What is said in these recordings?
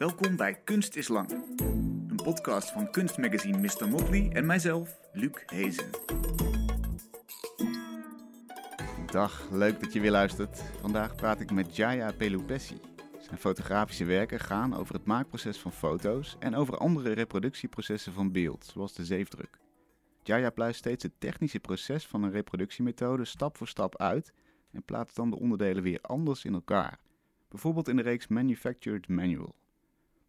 Welkom bij Kunst is Lang, een podcast van kunstmagazine Mr. Motley en mijzelf, Luc Hezen. Dag, leuk dat je weer luistert. Vandaag praat ik met Jaya Pelupessi. Zijn fotografische werken gaan over het maakproces van foto's en over andere reproductieprocessen van beeld, zoals de zeefdruk. Jaya pluist steeds het technische proces van een reproductiemethode stap voor stap uit en plaatst dan de onderdelen weer anders in elkaar. Bijvoorbeeld in de reeks Manufactured Manual.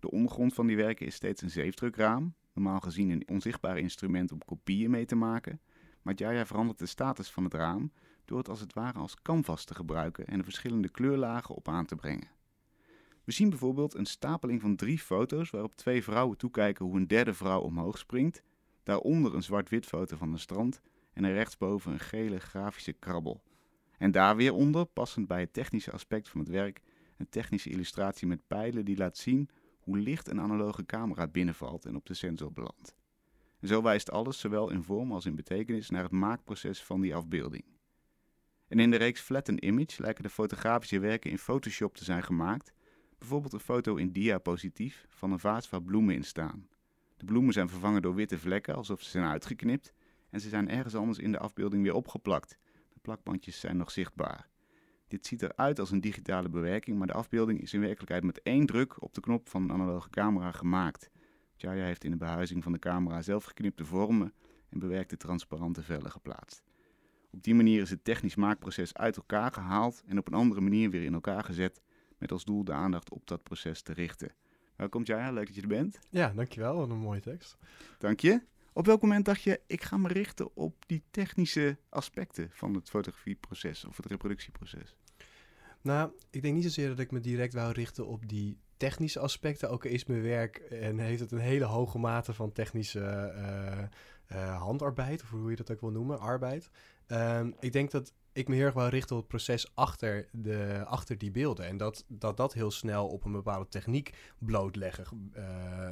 De ondergrond van die werken is steeds een zeefdrukraam, normaal gezien een onzichtbaar instrument om kopieën mee te maken, maar Jaya verandert de status van het raam door het als het ware als canvas te gebruiken en de verschillende kleurlagen op aan te brengen. We zien bijvoorbeeld een stapeling van drie foto's waarop twee vrouwen toekijken hoe een derde vrouw omhoog springt, daaronder een zwart-wit foto van een strand en er rechtsboven een gele grafische krabbel. En daar weer onder, passend bij het technische aspect van het werk, een technische illustratie met pijlen die laat zien hoe licht een analoge camera binnenvalt en op de sensor belandt. En zo wijst alles, zowel in vorm als in betekenis, naar het maakproces van die afbeelding. En in de reeks Flatten Image lijken de fotografische werken in Photoshop te zijn gemaakt, bijvoorbeeld een foto in diapositief van een vaas waar bloemen in staan. De bloemen zijn vervangen door witte vlekken, alsof ze zijn uitgeknipt, en ze zijn ergens anders in de afbeelding weer opgeplakt. De plakbandjes zijn nog zichtbaar. Dit ziet eruit als een digitale bewerking, maar de afbeelding is in werkelijkheid met één druk op de knop van een analoge camera gemaakt. Jaya heeft in de behuizing van de camera zelf geknipte vormen en bewerkte transparante vellen geplaatst. Op die manier is het technisch maakproces uit elkaar gehaald en op een andere manier weer in elkaar gezet, met als doel de aandacht op dat proces te richten. Welkom Jaya, leuk dat je er bent. Ja, dankjewel. Wat een mooie tekst. Dank je. Op welk moment dacht je, ik ga me richten op die technische aspecten van het fotografieproces of het reproductieproces? Nou, ik denk niet zozeer dat ik me direct wou richten op die technische aspecten. Ook is mijn werk en heeft het een hele hoge mate van technische eh, eh, handarbeid, of hoe je dat ook wil noemen, arbeid. Ehm, ik denk dat ik me heel erg wou richten op het proces achter, de, achter die beelden. En dat, dat dat heel snel op een bepaalde techniek blootleggen uh,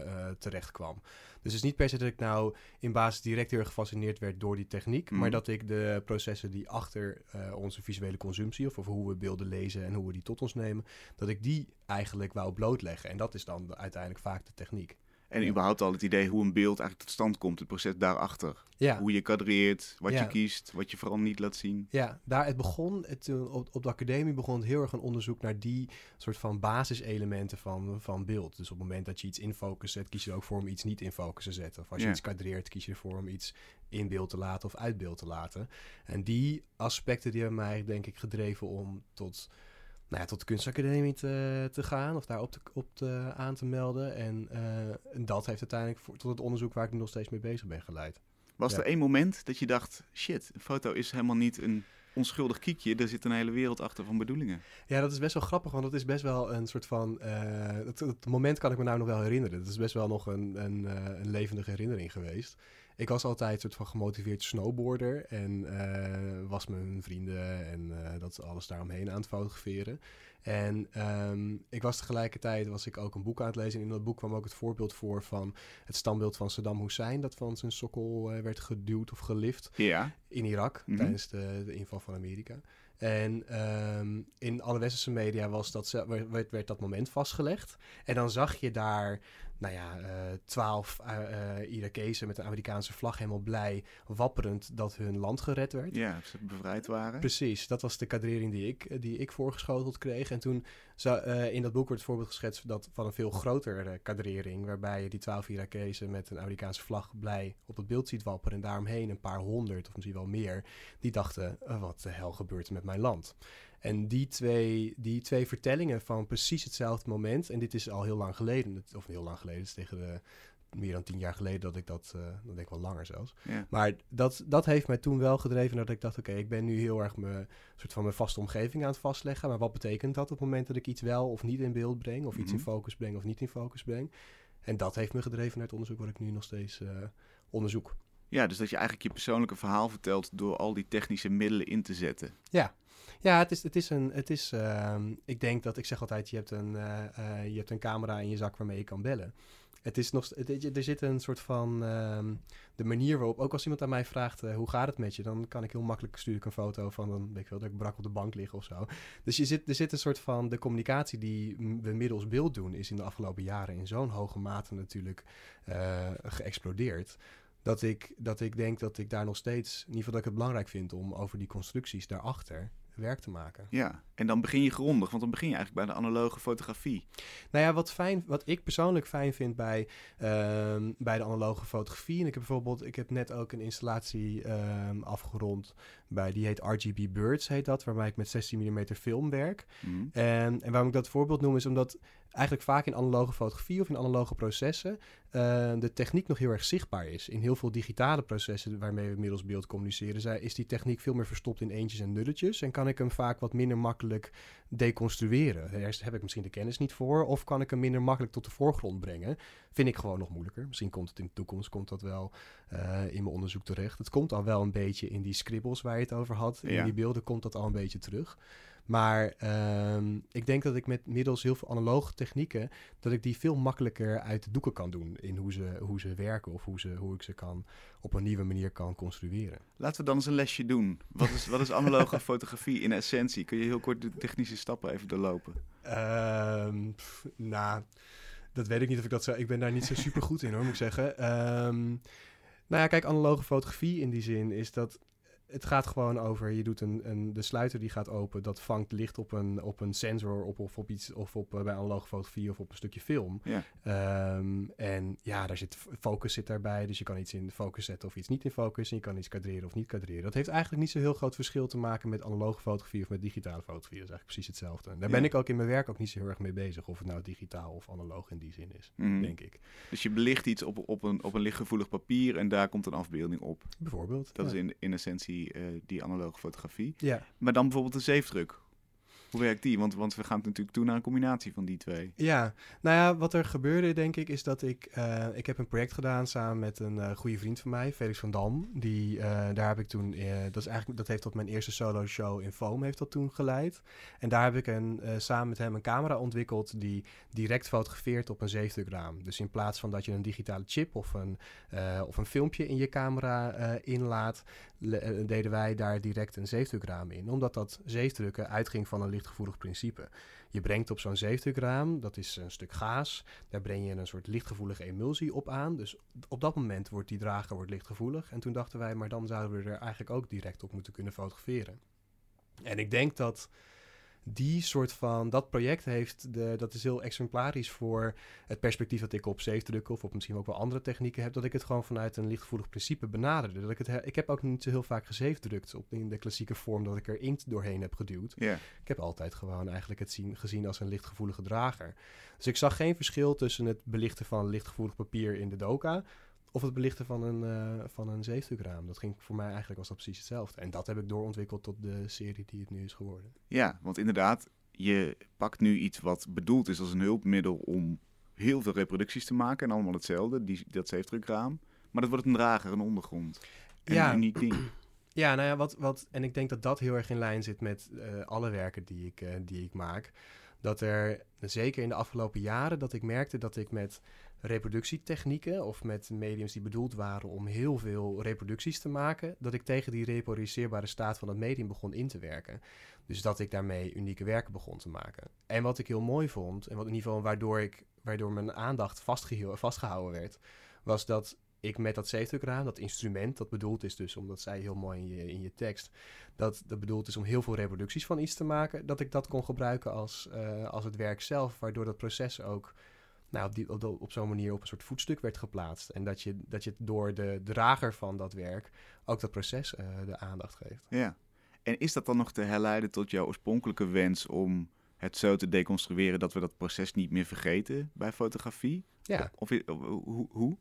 uh, terecht kwam. Dus het is niet per se dat ik nou in basis direct heel erg gefascineerd werd door die techniek. Mhm. Maar dat ik de processen die achter uh, onze visuele consumptie, of, of hoe we beelden lezen en hoe we die tot ons nemen, dat ik die eigenlijk wou blootleggen. En dat is dan uiteindelijk vaak de techniek. En überhaupt al het idee hoe een beeld eigenlijk tot stand komt, het proces daarachter. Ja. Hoe je kadreert, wat Ja. je kiest, wat je vooral niet laat zien. Ja, daar het begon, het, toen op, op de academie begon het heel erg een onderzoek naar die soort van basiselementen van, van beeld. Dus op het moment dat je iets in focus zet, kies je er ook voor om iets niet in focus te zetten. Of als je Ja. iets kadreert, kies je ervoor om iets in beeld te laten of uit beeld te laten. En die aspecten die hebben mij denk ik gedreven om tot, nou ja, tot de kunstacademie te, te gaan of daar op, te, op te, aan te melden. En, eh, en dat heeft uiteindelijk voor, tot het onderzoek waar ik nu nog steeds mee bezig ben geleid. Was Ja. er één moment dat je dacht, shit, een foto is helemaal niet een onschuldig kiekje, er zit een hele wereld achter van bedoelingen. Ja, dat is best wel grappig, want dat is best wel een soort van... eh het, het moment kan ik me nou nog wel herinneren. Dat is best wel nog een, een, eh, een levendige herinnering geweest. Ik was altijd een soort van gemotiveerd snowboarder en eh, was mijn vrienden en eh, dat alles daaromheen aan het fotograferen. En ehm, ik was tegelijkertijd was ik ook een boek aan het lezen. En in dat boek kwam ook het voorbeeld voor van het standbeeld van Saddam Hussein... dat van zijn sokkel eh, werd geduwd of gelift Ja, in Irak Mhm. tijdens de, de inval van Amerika. En ehm, in alle westerse media was dat, werd dat moment vastgelegd. En dan zag je daar, nou ja, eh, twaalf eh, eh, Irakezen met een Amerikaanse vlag helemaal blij, wapperend dat hun land gered werd. ja, ze bevrijd waren. Precies, dat was de kadrering die ik, die ik voorgeschoteld kreeg. En toen zou, in dat boek wordt het voorbeeld geschetst dat, van een veel grotere kadrering, waarbij je die twaalf Irakezen met een Amerikaanse vlag blij op het beeld ziet wapperen. En daaromheen een paar honderd, of misschien wel meer, die dachten, wat de hel gebeurt er met mijn land? En die twee, die twee vertellingen van precies hetzelfde moment, en dit is al heel lang geleden, of heel lang geleden, het is tegen de, meer dan tien jaar geleden dat ik dat, eh dat denk ik wel langer zelfs. Ja. Maar dat, dat heeft mij toen wel gedreven dat ik dacht, oké, ik ben nu heel erg mijn soort van mijn vaste omgeving aan het vastleggen. Maar wat betekent dat op het moment dat ik iets wel of niet in beeld breng, of iets in Mhm. focus breng of niet in focus breng? En dat heeft me gedreven naar het onderzoek wat ik nu nog steeds eh, onderzoek. Ja, dus dat je eigenlijk je persoonlijke verhaal vertelt door al die technische middelen in te zetten. Ja, ja het is, het is een. Het is, ehm, ik denk dat ik zeg altijd: je hebt, een, eh, eh, je hebt een camera in je zak waarmee je kan bellen. het is nog, er zit een soort van, ehm, de manier waarop, ook als iemand aan mij vraagt, uh, hoe gaat het met je? Dan kan ik heel makkelijk, stuur ik een foto van, dan weet ik wel, dat ik brak op de bank lig of zo. Dus je zit, er zit een soort van, de communicatie die we middels beeld doen, is in de afgelopen jaren in zo'n hoge mate natuurlijk geëxplodeerd. Dat ik, dat ik denk dat ik daar nog steeds, in ieder geval dat ik het belangrijk vind om over die constructies daarachter werk te maken. Ja, en dan begin je grondig, want dan begin je eigenlijk bij de analoge fotografie. Nou ja, wat, fijn, wat ik persoonlijk fijn vind bij, ehm, bij de analoge fotografie. En ik heb bijvoorbeeld, ik heb net ook een installatie ehm, afgerond bij, die heet RGB Birds, heet dat, waarbij ik met 16 mm film werk. Mhm. En, en waarom ik dat voorbeeld noem, is omdat eigenlijk vaak in analoge fotografie of in analoge processen uh, de techniek nog heel erg zichtbaar is. In heel veel digitale processen waarmee we middels beeld communiceren, is die techniek veel meer verstopt in eentjes en nulletjes. En kan ik hem vaak wat minder makkelijk deconstrueren. Eerst heb ik misschien de kennis niet voor, of kan ik hem minder makkelijk tot de voorgrond brengen. Vind ik gewoon nog moeilijker. Misschien komt het in de toekomst, komt dat wel uh, in mijn onderzoek terecht. Het komt al wel een beetje in die scribbles waar je het over had. In die beelden komt dat al een beetje terug. Maar um, ik denk dat ik met middels heel veel analoge technieken, dat ik die veel makkelijker uit de doeken kan doen in hoe ze, hoe ze werken of hoe, ze, hoe ik ze kan op een nieuwe manier kan construeren. Laten we dan eens een lesje doen. Wat is, wat is analoge fotografie in essentie? Kun je heel kort de technische stappen even doorlopen? Um, nou, dat weet ik niet of ik dat zou. Ik ben daar niet zo super goed in hoor, moet ik zeggen. Um, nou ja, kijk, analoge fotografie in die zin is dat het gaat gewoon over, je doet een, een, de sluiter die gaat open, dat vangt licht op een, op een sensor op, of op iets, of op, uh, bij analoge fotografie of op een stukje film. Ja. Ehm, en ja, daar zit focus zit daarbij, dus je kan iets in focus zetten of iets niet in focus en je kan iets kadreren of niet kadreren. Dat heeft eigenlijk niet zo heel groot verschil te maken met analoge fotografie of met digitale fotografie. Dat is eigenlijk precies hetzelfde. daar ben ik ook in mijn werk ook niet zo heel erg mee bezig, of het nou digitaal of analoog in die zin is, mhm. denk ik. Dus je belicht iets op, op, een, op een lichtgevoelig papier en daar komt een afbeelding op. Bijvoorbeeld. Dat is in, in essentie die, uh, die analoge fotografie. Ja. Maar dan bijvoorbeeld de zeefdruk. Hoe werkt die? Want, want we gaan natuurlijk toe naar een combinatie van die twee. Ja, nou ja, wat er gebeurde denk ik is dat ik... Uh, ik heb een project gedaan samen met een uh, goede vriend van mij, Felix van Dam. Die, uh, daar heb ik toen... dat, is eigenlijk, dat heeft tot mijn eerste solo show in Foam heeft dat toen geleid. En daar heb ik een, samen met hem een camera ontwikkeld die direct fotografeert op een zeefdrukraam. Dus in plaats van dat je een digitale chip of een, of een filmpje in je camera inlaat... deden wij daar direct een zeefdrukraam in. Omdat dat zeefdrukken uitging van een lichtgevoelig principe. Je brengt op zo'n zeefdrukraam, dat is een stuk gaas, daar breng je een soort lichtgevoelige emulsie op aan. Dus op dat moment wordt die drager wordt lichtgevoelig. En toen dachten wij, maar dan zouden we er eigenlijk ook direct op moeten kunnen fotograferen. En ik denk dat die soort van, dat project heeft, de, dat is heel exemplarisch voor het perspectief dat ik op zeefdrukken of op misschien ook wel andere technieken heb, dat ik het gewoon vanuit een lichtgevoelig principe benaderde. Dat ik, het, ik heb ook niet zo heel vaak gezeefdrukt op, in de klassieke vorm dat ik er inkt doorheen heb geduwd. Yeah. Ik heb altijd gewoon eigenlijk het zien, gezien als een lichtgevoelige drager. Dus ik zag geen verschil tussen het belichten van lichtgevoelig papier in de doka of het belichten van een, uh, van een zeefdrukraam. Dat ging voor mij eigenlijk was dat precies hetzelfde. En dat heb ik doorontwikkeld tot de serie die het nu is geworden. Ja, want inderdaad, je pakt nu iets wat bedoeld is als een hulpmiddel om heel veel reproducties te maken. En allemaal hetzelfde, die, dat zeefdrukraam. Maar dat wordt een drager, een ondergrond. En ja. een uniek ding. Ja, nou ja, wat, wat, en ik denk dat dat heel erg in lijn zit met uh, alle werken die ik, uh, die ik maak. Dat er, zeker in de afgelopen jaren, dat ik merkte dat ik met reproductietechnieken of met mediums die bedoeld waren om heel veel reproducties te maken, dat ik tegen die reproduceerbare staat van het medium begon in te werken. Dus dat ik daarmee unieke werken begon te maken. En wat ik heel mooi vond, en wat in ieder geval waardoor, ik, waardoor mijn aandacht vastgehouden werd, was dat ik met dat zeefdrukraam, dat instrument, dat bedoeld is dus, omdat zij heel mooi in je, in je tekst, dat, dat bedoeld is om heel veel reproducties van iets te maken, dat ik dat kon gebruiken als, uh, als het werk zelf, waardoor dat proces ook nou, op, die, op, op zo'n manier op een soort voetstuk werd geplaatst. En dat je, dat je door de drager van dat werk ook dat proces uh, de aandacht geeft. Ja. En is dat dan nog te herleiden tot jouw oorspronkelijke wens om het zo te deconstrueren dat we dat proces niet meer vergeten bij fotografie? Ja. Of, of hoe? hoe?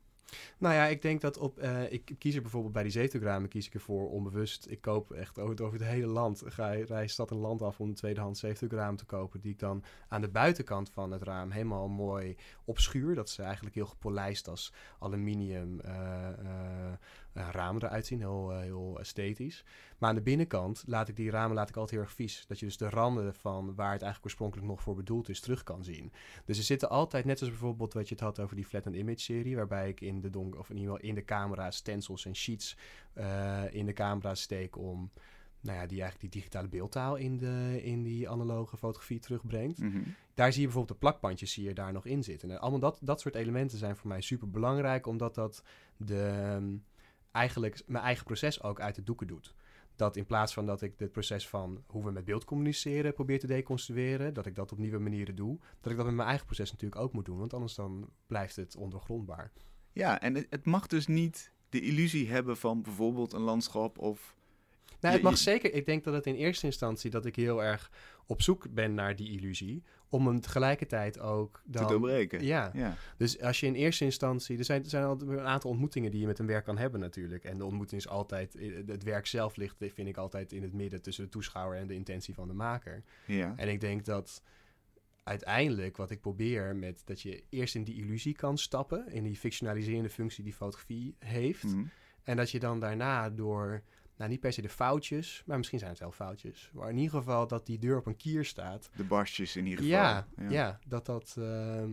Nou ja, ik denk dat op. eh, ik kies er bijvoorbeeld bij die zetelramen kies ik ervoor onbewust. Ik koop echt over, het hele land. Ga rij stad en land af om een tweedehands zetelraam te kopen. Die ik dan aan de buitenkant van het raam helemaal mooi opschuur. Dat ze eigenlijk heel gepolijst als aluminium eh, eh, ramen eruit zien. Heel, eh, heel esthetisch. Maar aan de binnenkant laat ik die ramen laat ik altijd heel erg vies. Dat je dus de randen van waar het eigenlijk oorspronkelijk nog voor bedoeld is terug kan zien. Dus er zitten altijd, net als bijvoorbeeld wat je het had over die flat and image serie, waarbij ik in de donker, of in ieder geval in de camera stencils en sheets eh, in de camera steek om, nou ja, die eigenlijk die digitale beeldtaal in, de, in die analoge fotografie terugbrengt. Mhm. Daar zie je bijvoorbeeld de plakbandjes zie je daar nog in zitten. En allemaal dat, dat soort elementen zijn voor mij super belangrijk, omdat dat de, ehm, eigenlijk mijn eigen proces ook uit de doeken doet. Dat in plaats van dat ik het proces van hoe we met beeld communiceren probeer te deconstrueren, dat ik dat op nieuwe manieren doe, dat ik dat met mijn eigen proces natuurlijk ook moet doen, want anders dan blijft het ondergrondbaar. Ja, en het, het mag dus niet de illusie hebben van bijvoorbeeld een landschap of... Nou, het mag je- zeker. Ik denk dat het in eerste instantie dat ik heel erg op zoek ben naar die illusie, om hem tegelijkertijd ook dan te doorbreken. Ja, ja. Dus als je in eerste instantie... Er zijn, er zijn al een aantal ontmoetingen die je met een werk kan hebben natuurlijk. En de ontmoeting is altijd... Het werk zelf ligt, vind ik, altijd in het midden... tussen de toeschouwer en de intentie van de maker. ja. En ik denk dat uiteindelijk wat ik probeer met... dat je eerst in die illusie kan stappen... in die fictionaliserende functie die fotografie heeft... Mhm. En dat je dan daarna door, nou niet per se de foutjes, maar misschien zijn het wel foutjes. Maar in ieder geval dat die deur op een kier staat. De barstjes in ieder geval. Ja, ja. dat dat... ehm,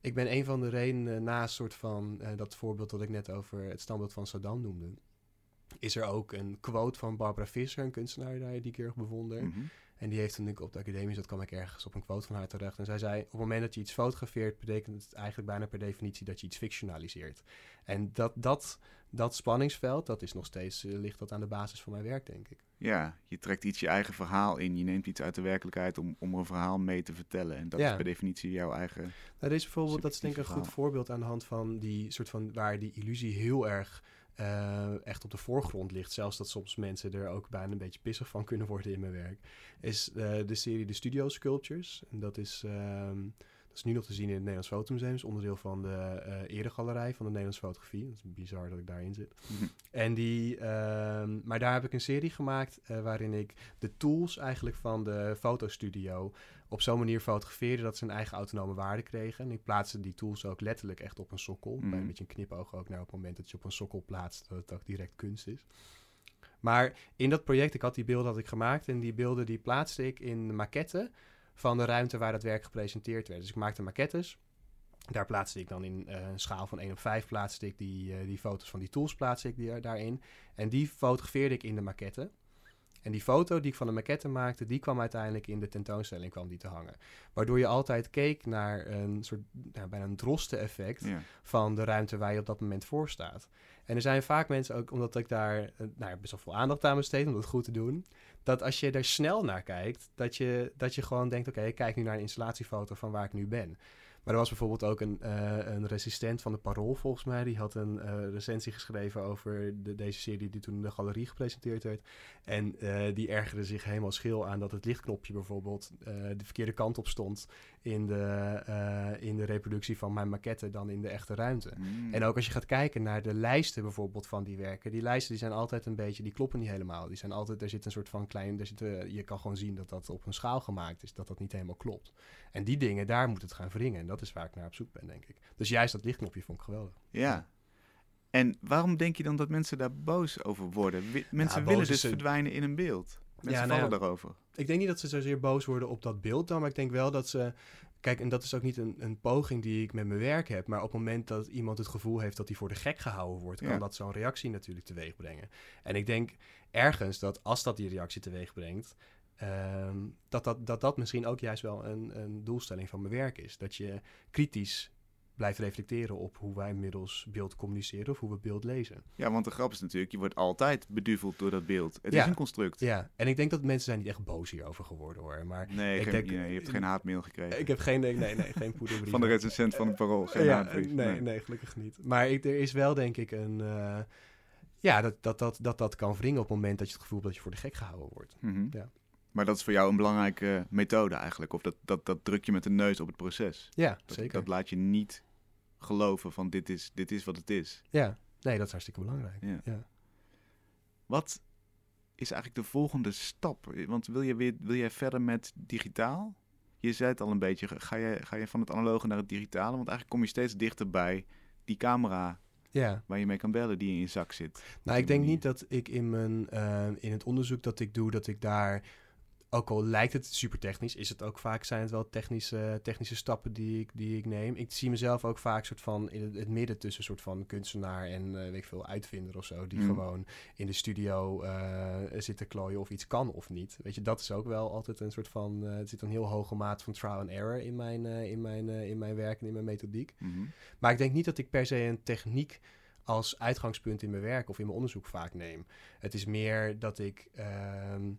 ik ben een van de redenen, naast soort van eh, dat voorbeeld dat ik net over het standbeeld van Saddam noemde, is er ook een quote van Barbara Visser, een kunstenaar die ik heel erg bewonder. Mhm. En die heeft toen ik op de academie zat, kwam ik ergens op een quote van haar terecht. En zij zei, op het moment dat je iets fotografeert, betekent het eigenlijk bijna per definitie dat je iets fictionaliseert. En dat, dat, dat spanningsveld, dat is nog steeds, eh, ligt dat aan de basis van mijn werk, denk ik. Ja, je trekt iets je eigen verhaal in. Je neemt iets uit de werkelijkheid om, om een verhaal mee te vertellen. En dat Ja. is per definitie jouw eigen... Nou, deze bijvoorbeeld, dat is denk ik een goed voorbeeld aan de hand van die soort van waar die illusie heel erg eh, echt op de voorgrond ligt. Zelfs dat soms mensen er ook bijna een beetje pissig van kunnen worden in mijn werk. Is eh, de serie De Studio Sculptures. En dat is, ehm, dat is nu nog te zien in het Nederlands Fotomuseum. is onderdeel van de eh eregalerij van de Nederlandse fotografie. Dat is bizar dat ik daarin zit. Mhm. En die, ehm, maar daar heb ik een serie gemaakt waarin ik de tools eigenlijk van de fotostudio op zo'n manier fotografeerde dat ze een eigen autonome waarde kregen. En ik plaatste die tools ook letterlijk echt op een sokkel. Bij Mhm. een beetje een knipoog ook naar op het moment dat je op een sokkel plaatst, dat het ook direct kunst is. Maar in dat project, ik had die beelden had ik gemaakt en die beelden die plaatste ik in de maquette van de ruimte waar het werk gepresenteerd werd. Dus ik maakte maquettes. Daar plaatste ik dan in eh, een schaal van 1 op 5 plaatste ik die, eh, die foto's van die tools plaatste ik die, daarin. En die fotografeerde ik in de maquette. En die foto die ik van de maquette maakte, die kwam uiteindelijk in de tentoonstelling kwam die te hangen. Waardoor je altijd keek naar een soort, nou, bijna een drosten-effect Ja. van de ruimte waar je op dat moment voor staat. En er zijn vaak mensen ook, omdat ik daar eh, nou, best wel veel aandacht aan besteed om dat goed te doen, dat als je er snel naar kijkt, dat je, dat je gewoon denkt, oké, ik kijk nu naar een installatiefoto van waar ik nu ben. Maar er was bijvoorbeeld ook een, eh, een resistent van de Parool, volgens mij. Die had een eh, recensie geschreven over de, deze serie die toen in de galerie gepresenteerd werd. En eh, die ergerde zich helemaal schil aan dat het lichtknopje bijvoorbeeld de verkeerde kant op stond in de, eh, in de reproductie van mijn maquette dan in de echte ruimte. Mm. En ook als je gaat kijken naar de lijsten bijvoorbeeld van die werken. Die lijsten die zijn altijd een beetje, die kloppen niet helemaal. Die zijn altijd, er zit een soort van klein, er zit, je kan gewoon zien dat dat op een schaal gemaakt is. Dat dat niet helemaal klopt. En die dingen, daar moet het gaan wringen. En dat is waar ik naar op zoek ben, denk ik. Dus juist dat lichtknopje vond ik geweldig. Ja. En waarom denk je dan dat mensen daar boos over worden? Mensen willen dus een- verdwijnen in een beeld. Mensen nou ja. vallen daarover. Ik denk niet dat ze zozeer boos worden op dat beeld dan, maar ik denk wel dat ze... Kijk, en dat is ook niet een, een poging die ik met mijn werk heb, maar op het moment dat iemand het gevoel heeft dat hij voor de gek gehouden wordt, kan Ja. dat zo'n reactie natuurlijk teweeg brengen. En ik denk ergens dat als dat die reactie teweeg brengt, ehm, dat, dat, dat dat misschien ook juist wel een, een doelstelling van mijn werk is. Dat je kritisch blijft reflecteren op hoe wij middels beeld communiceren of hoe we beeld lezen. Ja, want de grap is natuurlijk, je wordt altijd beduveld door dat beeld. Het Ja. is een construct. Ja, en ik denk dat mensen zijn niet echt boos hierover geworden hoor, maar Nee, Ik geen- denk- nee, je hebt geen haatmail gekregen. ik heb geen, nee, nee, nee geen poederbrief. Van de recensent van het Parool, geen ja, haatbrief. nee, nee, gelukkig niet. Maar ik, er is wel denk ik een... eh, ja, dat dat, dat, dat dat kan wringen op het moment dat je het gevoel hebt dat je voor de gek gehouden wordt. Mhm. Ja. Maar dat is voor jou een belangrijke methode eigenlijk. Of dat, dat, dat druk je met de neus op het proces. Ja, Dat, zeker. dat laat je niet geloven van dit is, dit is wat het is. Ja, nee, dat is hartstikke belangrijk. Ja. Ja. Wat is eigenlijk de volgende stap? Want wil je, weer, wil jij verder met digitaal? Je zei het al een beetje, ga je, ga je van het analoge naar het digitale? Want eigenlijk kom je steeds dichter bij die camera ja. waar je mee kan bellen die in je zak zit. Nou, ik denk manier. niet dat ik in, mijn, eh, in het onderzoek dat ik doe, dat ik daar, ook al lijkt het super technisch, is het ook vaak, zijn het wel technische, technische stappen die ik, die ik neem. Ik zie mezelf ook vaak soort van in het, het midden tussen soort van kunstenaar en eh, weet ik veel, uitvinder of zo, die Mm. gewoon in de studio eh, zit te klooien of iets kan of niet. Weet je, dat is ook wel altijd een soort van, eh, er zit een heel hoge maat van trial and error in mijn, in, mijn, in mijn werk en in mijn methodiek. Mhm. Maar ik denk niet dat ik per se een techniek als uitgangspunt in mijn werk of in mijn onderzoek vaak neem. Het is meer dat ik ehm,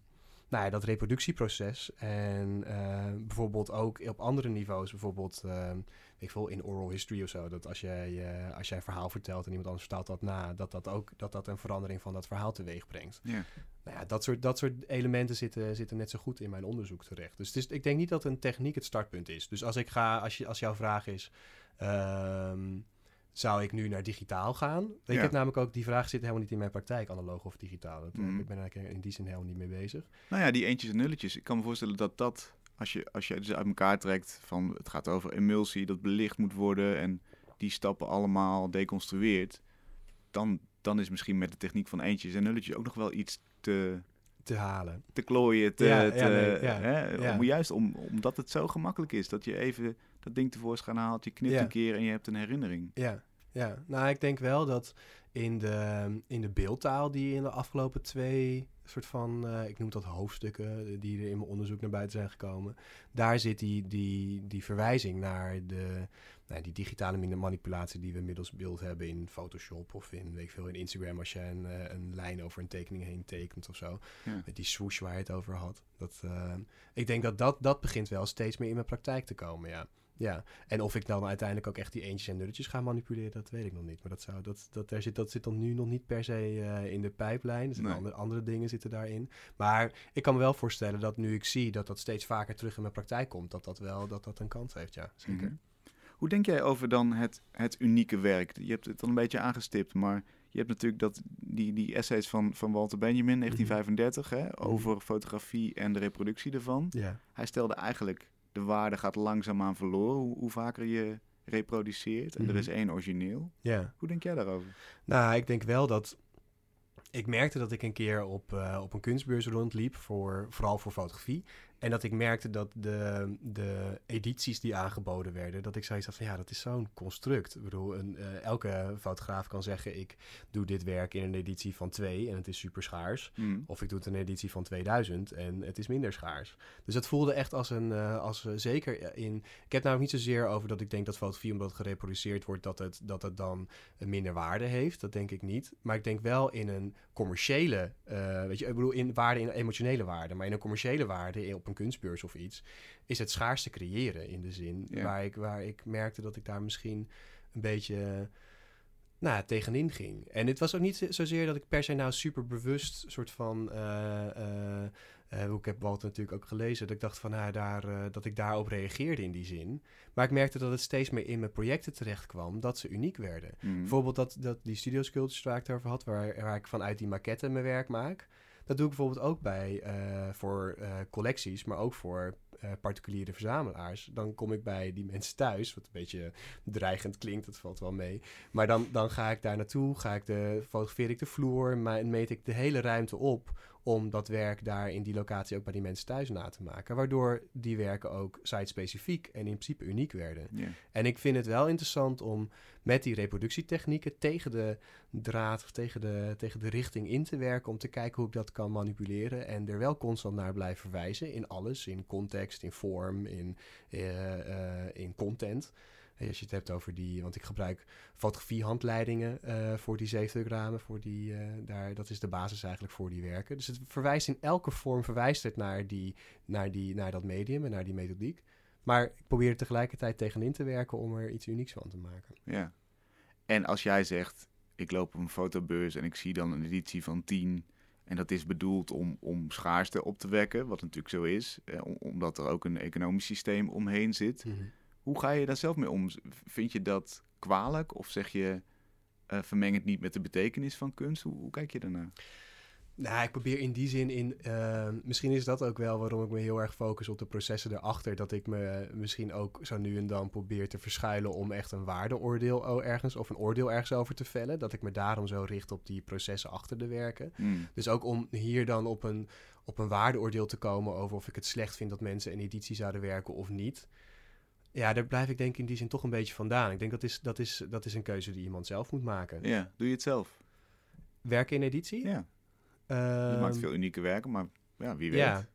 nou ja, dat reproductieproces en eh, bijvoorbeeld ook op andere niveaus, bijvoorbeeld ehm, ik veel, in oral history of zo, dat als jij, eh, als jij een verhaal vertelt en iemand anders vertaalt dat na, dat dat ook dat dat een verandering van dat verhaal teweeg brengt. Ja. Nou ja, dat soort, dat soort elementen zitten, zitten net zo goed in mijn onderzoek terecht. Dus het is, ik denk niet dat een techniek het startpunt is. Dus als ik ga, als, je, als jouw vraag is, ehm, zou ik nu naar digitaal gaan? Ik Ja. heb namelijk ook, die vraag zit helemaal niet in mijn praktijk, analoog of digitaal. Dat, eh, Mhm. Ik ben eigenlijk in die zin helemaal niet mee bezig. Nou ja, die eentjes en nulletjes. Ik kan me voorstellen dat dat, als je, als je dus uit elkaar trekt van het gaat over emulsie, dat belicht moet worden en die stappen allemaal deconstrueert, dan, dan is misschien met de techniek van eentjes en nulletjes ook nog wel iets te, Te halen. te klooien. Te, Ja, ja, te- nee, ja, hè? Om, juist om, omdat het zo gemakkelijk is dat je even dat ding tevoorschijn haalt, je knipt Ja. een keer en je hebt een herinnering. Ja, ja. Nou, ik denk wel dat in de, in de beeldtaal die in de afgelopen twee soort van, eh, ik noem dat hoofdstukken, eh, die er in mijn onderzoek naar buiten zijn gekomen, daar zit die, die, die verwijzing naar de, nou, die digitale manipulatie die we middels beeld hebben in Photoshop of in, weet ik veel, in Instagram als je een, eh, een lijn over een tekening heen tekent of zo. Ja. Met die swoosh waar je het over had. Dat, ik denk dat, dat dat begint wel steeds meer in mijn praktijk te komen, ja. Ja, en of ik dan uiteindelijk ook echt die eentjes en nulletjes ga manipuleren, dat weet ik nog niet. Maar dat, zou, dat, dat, daar zit, dat zit dan nu nog niet per se eh, in de pijplijn. Er zitten Nee. andere, andere dingen zitten daarin. Maar ik kan me wel voorstellen dat nu ik zie dat dat steeds vaker terug in mijn praktijk komt, dat dat wel dat dat een kans heeft, ja. Zeker. Mhm. Hoe denk jij over dan het, het unieke werk? Je hebt het al een beetje aangestipt, maar je hebt natuurlijk dat, die, die essays van, van Walter Benjamin, 1935, hè, over fotografie en de reproductie ervan. Ja. Hij stelde eigenlijk, de waarde gaat langzaamaan verloren hoe, hoe vaker je reproduceert. En er Mhm. is één origineel. ja. Hoe denk jij daarover? Nou, ik denk wel dat. Ik merkte dat ik een keer op, eh, op een kunstbeurs rondliep, voor, vooral voor fotografie. En dat ik merkte dat de, de edities die aangeboden werden, dat ik zoiets had van ja, dat is zo'n construct. Ik bedoel, een, eh, elke fotograaf kan zeggen: ik doe dit werk in een editie van 2 en het is super schaars. Hm. Of ik doe het in een editie van 2000 en het is minder schaars. Dus dat voelde echt als een, eh, als eh, zeker in... Ik heb nou niet zozeer over dat ik denk dat fotografie, omdat het gereproduceerd wordt, dat het, dat het dan minder waarde heeft. Dat denk ik niet. Maar ik denk wel in een commerciële, eh, weet je, ik bedoel in waarde, in emotionele waarde. Maar in een commerciële waarde, in- op een kunstbeurs of iets, is het schaars te creëren in de zin Ja. waar, ik, waar ik merkte dat ik daar misschien een beetje nou, tegenin ging. En het was ook niet zozeer dat ik per se nou super bewust soort van. eh, eh, eh, ik heb Walter natuurlijk ook gelezen. Dat ik dacht van nou, daar, eh, dat ik daarop reageerde in die zin. Maar ik merkte dat het steeds meer in mijn projecten terecht kwam dat ze uniek werden. Hm. Bijvoorbeeld dat, dat die studio sculptures waar ik het over had, waar, waar ik vanuit die maquette mijn werk maak. Dat doe ik bijvoorbeeld ook bij eh, voor collecties, maar ook voor particuliere verzamelaars. Dan kom ik bij die mensen thuis, wat een beetje dreigend klinkt, dat valt wel mee. Maar dan, dan ga ik daar naartoe, ga ik de, fotografeer ik de vloer, ma- meet ik de hele ruimte op om dat werk daar in die locatie ook bij die mensen thuis na te maken. Waardoor die werken ook site-specifiek en in principe uniek werden. En ik vind het wel interessant om met die reproductietechnieken tegen de draad of tegen de, tegen de richting in te werken. Om te kijken hoe ik dat kan manipuleren. En er wel constant naar blijven verwijzen. In alles. In context, in vorm, in, eh, eh, in content. En als je het hebt over die, want ik gebruik fotografiehandleidingen eh voor die zeefdrukramen, voor die, eh, daar, dat is de basis eigenlijk voor die werken. Dus het verwijst in elke vorm verwijst het naar, die, naar, die, naar dat medium en naar die methodiek. Maar ik probeer er tegelijkertijd tegenin te werken om er iets unieks van te maken. Ja. En als jij zegt, ik loop op een fotobeurs en ik zie dan een editie van 10 en dat is bedoeld om, om schaarste op te wekken, wat natuurlijk zo is, eh, om- omdat er ook een economisch systeem omheen zit. Hoe ga je daar zelf mee om? Vind je dat kwalijk? Of zeg je, uh, vermeng het niet met de betekenis van kunst? Hoe, hoe kijk je daarnaar? Nou, ik probeer in die zin in. Uh, misschien is dat ook wel waarom ik me heel erg focus op de processen erachter. Dat ik me misschien ook zo nu en dan probeer te verschuilen om echt een waardeoordeel ergens of een oordeel ergens over te vellen. Dat ik me daarom zo richt op die processen achter de werken. Hmm. Dus ook om hier dan op een, op een waardeoordeel te komen over of ik het slecht vind dat mensen een editie zouden werken of niet. Ja, daar blijf ik denk ik in die zin toch een beetje vandaan. Ik denk dat is, dat is, dat is een keuze die iemand zelf moet maken. Ja, doe je het zelf? Werken in editie? Ja. je maakt Ehm, veel unieke werken, maar ja, wie weet. Ja,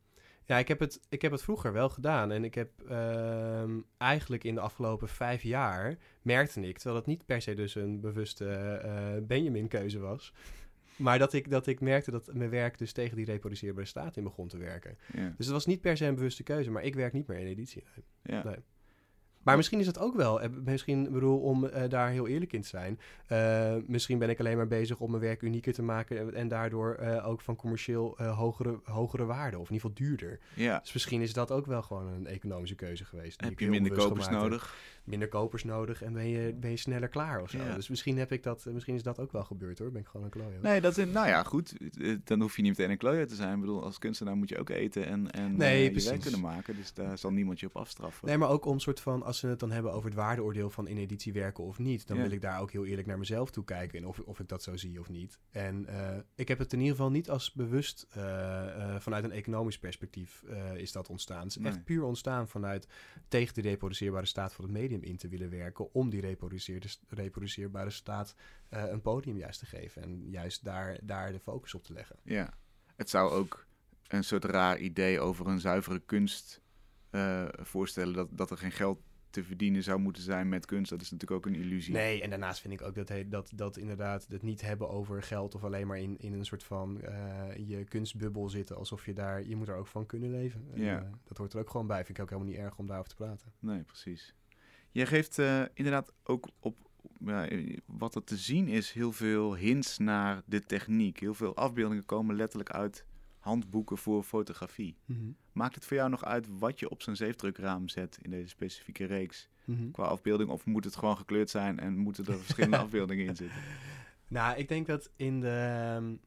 ja ik, heb het, ik heb het vroeger wel gedaan. En ik heb ehm, eigenlijk in de afgelopen vijf jaar merkte ik, terwijl het niet per se dus een bewuste eh, Benjamin-keuze was. Maar dat ik, dat ik merkte dat mijn werk dus tegen die reproduceerbare staat in begon te werken. Ja. Dus het was niet per se een bewuste keuze, maar ik werk niet meer in editie. nee. Ja. Nee. Maar misschien is het ook wel, eh, misschien bedoel om eh, daar heel eerlijk in te zijn. eh, misschien ben ik alleen maar bezig om mijn werk unieker te maken en, daardoor ook van commercieel hogere, hogere waarde of in ieder geval duurder. ja. Dus misschien is dat ook wel gewoon een economische keuze geweest. Heb je minder kopers heb. nodig? Minder kopers nodig en ben je, ben je sneller klaar of zo. Ja. Dus misschien, heb ik dat, misschien is dat ook wel gebeurd hoor. Ben ik gewoon een klojo. Nee, dat is, nou ja, goed. Dan hoef je niet meteen een klooier te zijn. Ik bedoel, als kunstenaar moet je ook eten en, en Nee, je werk kunnen maken. Dus daar zal niemand je op afstraffen. Nee, maar ook om soort van, als we het dan hebben over het waardeoordeel van in editie werken of niet, dan Ja. wil ik daar ook heel eerlijk naar mezelf toe kijken en of, of ik dat zo zie of niet. En eh, ik heb het in ieder geval niet als bewust eh, eh, vanuit een economisch perspectief is dat ontstaan. Het is Nee. echt puur ontstaan vanuit tegen de reproduceerbare staat van het medium in te willen werken, om die reproduceerbare staat een podium juist te geven en juist daar, daar de focus op te leggen. Ja. Het zou ook een soort raar idee over een zuivere kunst voorstellen. Dat, dat er geen geld te verdienen zou moeten zijn met kunst. Dat is natuurlijk ook een illusie. Nee, en daarnaast vind ik ook dat, he- dat, dat inderdaad het niet hebben over geld of alleen maar in, in een soort van eh, je kunstbubbel zitten, alsof je daar, je moet er ook van kunnen leven. En, Ja. eh, dat hoort er ook gewoon bij. Vind ik ook helemaal niet erg om daarover te praten. Nee, precies. Jij geeft eh, inderdaad ook op wat er te zien is heel veel hints naar de techniek. Heel veel afbeeldingen komen letterlijk uit handboeken voor fotografie. Maakt het voor jou nog uit wat je op zo'n zeefdrukraam zet in deze specifieke reeks Mhm. qua afbeelding? Of moet het gewoon gekleurd zijn en moeten er verschillende afbeeldingen in zitten? Nou, ik denk dat in de.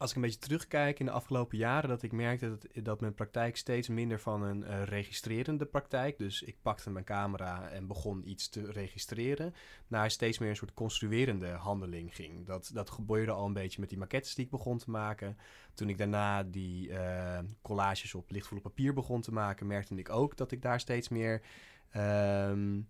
Als ik een beetje terugkijk in de afgelopen jaren, dat ik merkte dat, dat mijn praktijk steeds minder van een eh, registrerende praktijk. Dus ik pakte mijn camera en begon iets te registreren. Naar steeds meer een soort construerende handeling ging. Dat, dat gebeurde al een beetje met die maquettes die ik begon te maken. Toen ik daarna die eh, collages op lichtvolle papier begon te maken, merkte ik ook dat ik daar steeds meer ehm,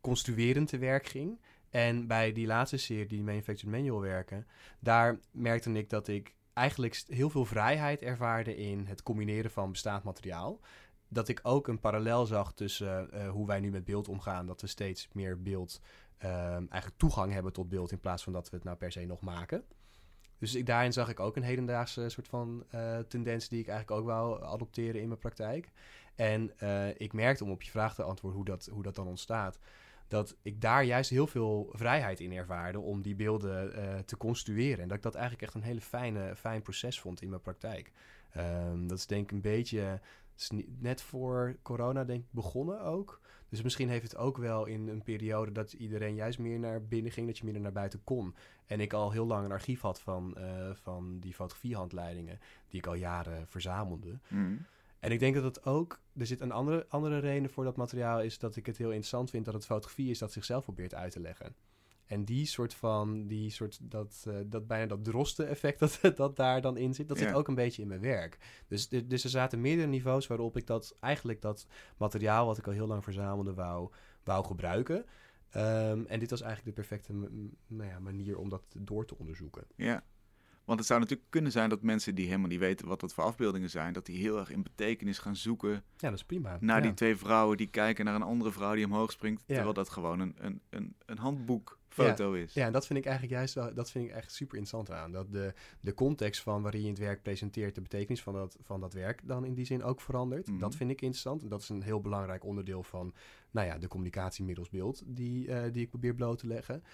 construerend te werk ging. En bij die laatste serie, die Manufactured Manual werken, daar merkte ik dat ik eigenlijk heel veel vrijheid ervaarde in het combineren van bestaand materiaal. Dat ik ook een parallel zag tussen eh, hoe wij nu met beeld omgaan. Dat we steeds meer beeld, ehm, eigenlijk toegang hebben tot beeld in plaats van dat we het nou per se nog maken. Dus ik, daarin zag ik ook een hedendaagse soort van eh, tendens die ik eigenlijk ook wou adopteren in mijn praktijk. En eh, ik merkte, om op je vraag te antwoorden hoe dat, hoe dat dan ontstaat, dat ik daar juist heel veel vrijheid in ervaarde om die beelden eh, te construeren. En dat ik dat eigenlijk echt een hele fijne, fijn proces vond in mijn praktijk. Ehm, dat is denk ik een beetje, net voor corona denk begonnen ook. Dus misschien heeft het ook wel in een periode dat iedereen juist meer naar binnen ging, dat je minder naar buiten kon. En ik al heel lang een archief had van, eh, van die fotografiehandleidingen, die ik al jaren verzamelde. Mhm. En ik denk dat het ook, er zit een andere, andere reden voor dat materiaal, is dat ik het heel interessant vind dat het fotografie is dat zichzelf probeert uit te leggen. En die soort van, die soort, dat, eh, dat bijna dat droste effect dat, dat daar dan in zit, dat zit ook een beetje in mijn werk. Dus, dus er zaten meerdere niveaus waarop ik dat, eigenlijk dat materiaal wat ik al heel lang verzamelde, wou, wou gebruiken. Ehm, en dit was eigenlijk de perfecte nou ja, manier om dat door te onderzoeken. Ja. Want het zou natuurlijk kunnen zijn dat mensen die helemaal niet weten wat dat voor afbeeldingen zijn, dat die heel erg in betekenis gaan zoeken Ja, dat is prima. naar Ja. die twee vrouwen die kijken naar een andere vrouw die omhoog springt, Ja. terwijl dat gewoon een, een, een, een handboekfoto is. Ja, en dat vind ik eigenlijk juist wel, dat vind ik echt super interessant aan. Dat de, de context van waarin je het werk presenteert, de betekenis van dat, van dat werk dan in die zin ook verandert. Mhm. Dat vind ik interessant. En dat is een heel belangrijk onderdeel van, nou ja, de communicatie middels beeld die, eh, die ik probeer bloot te leggen.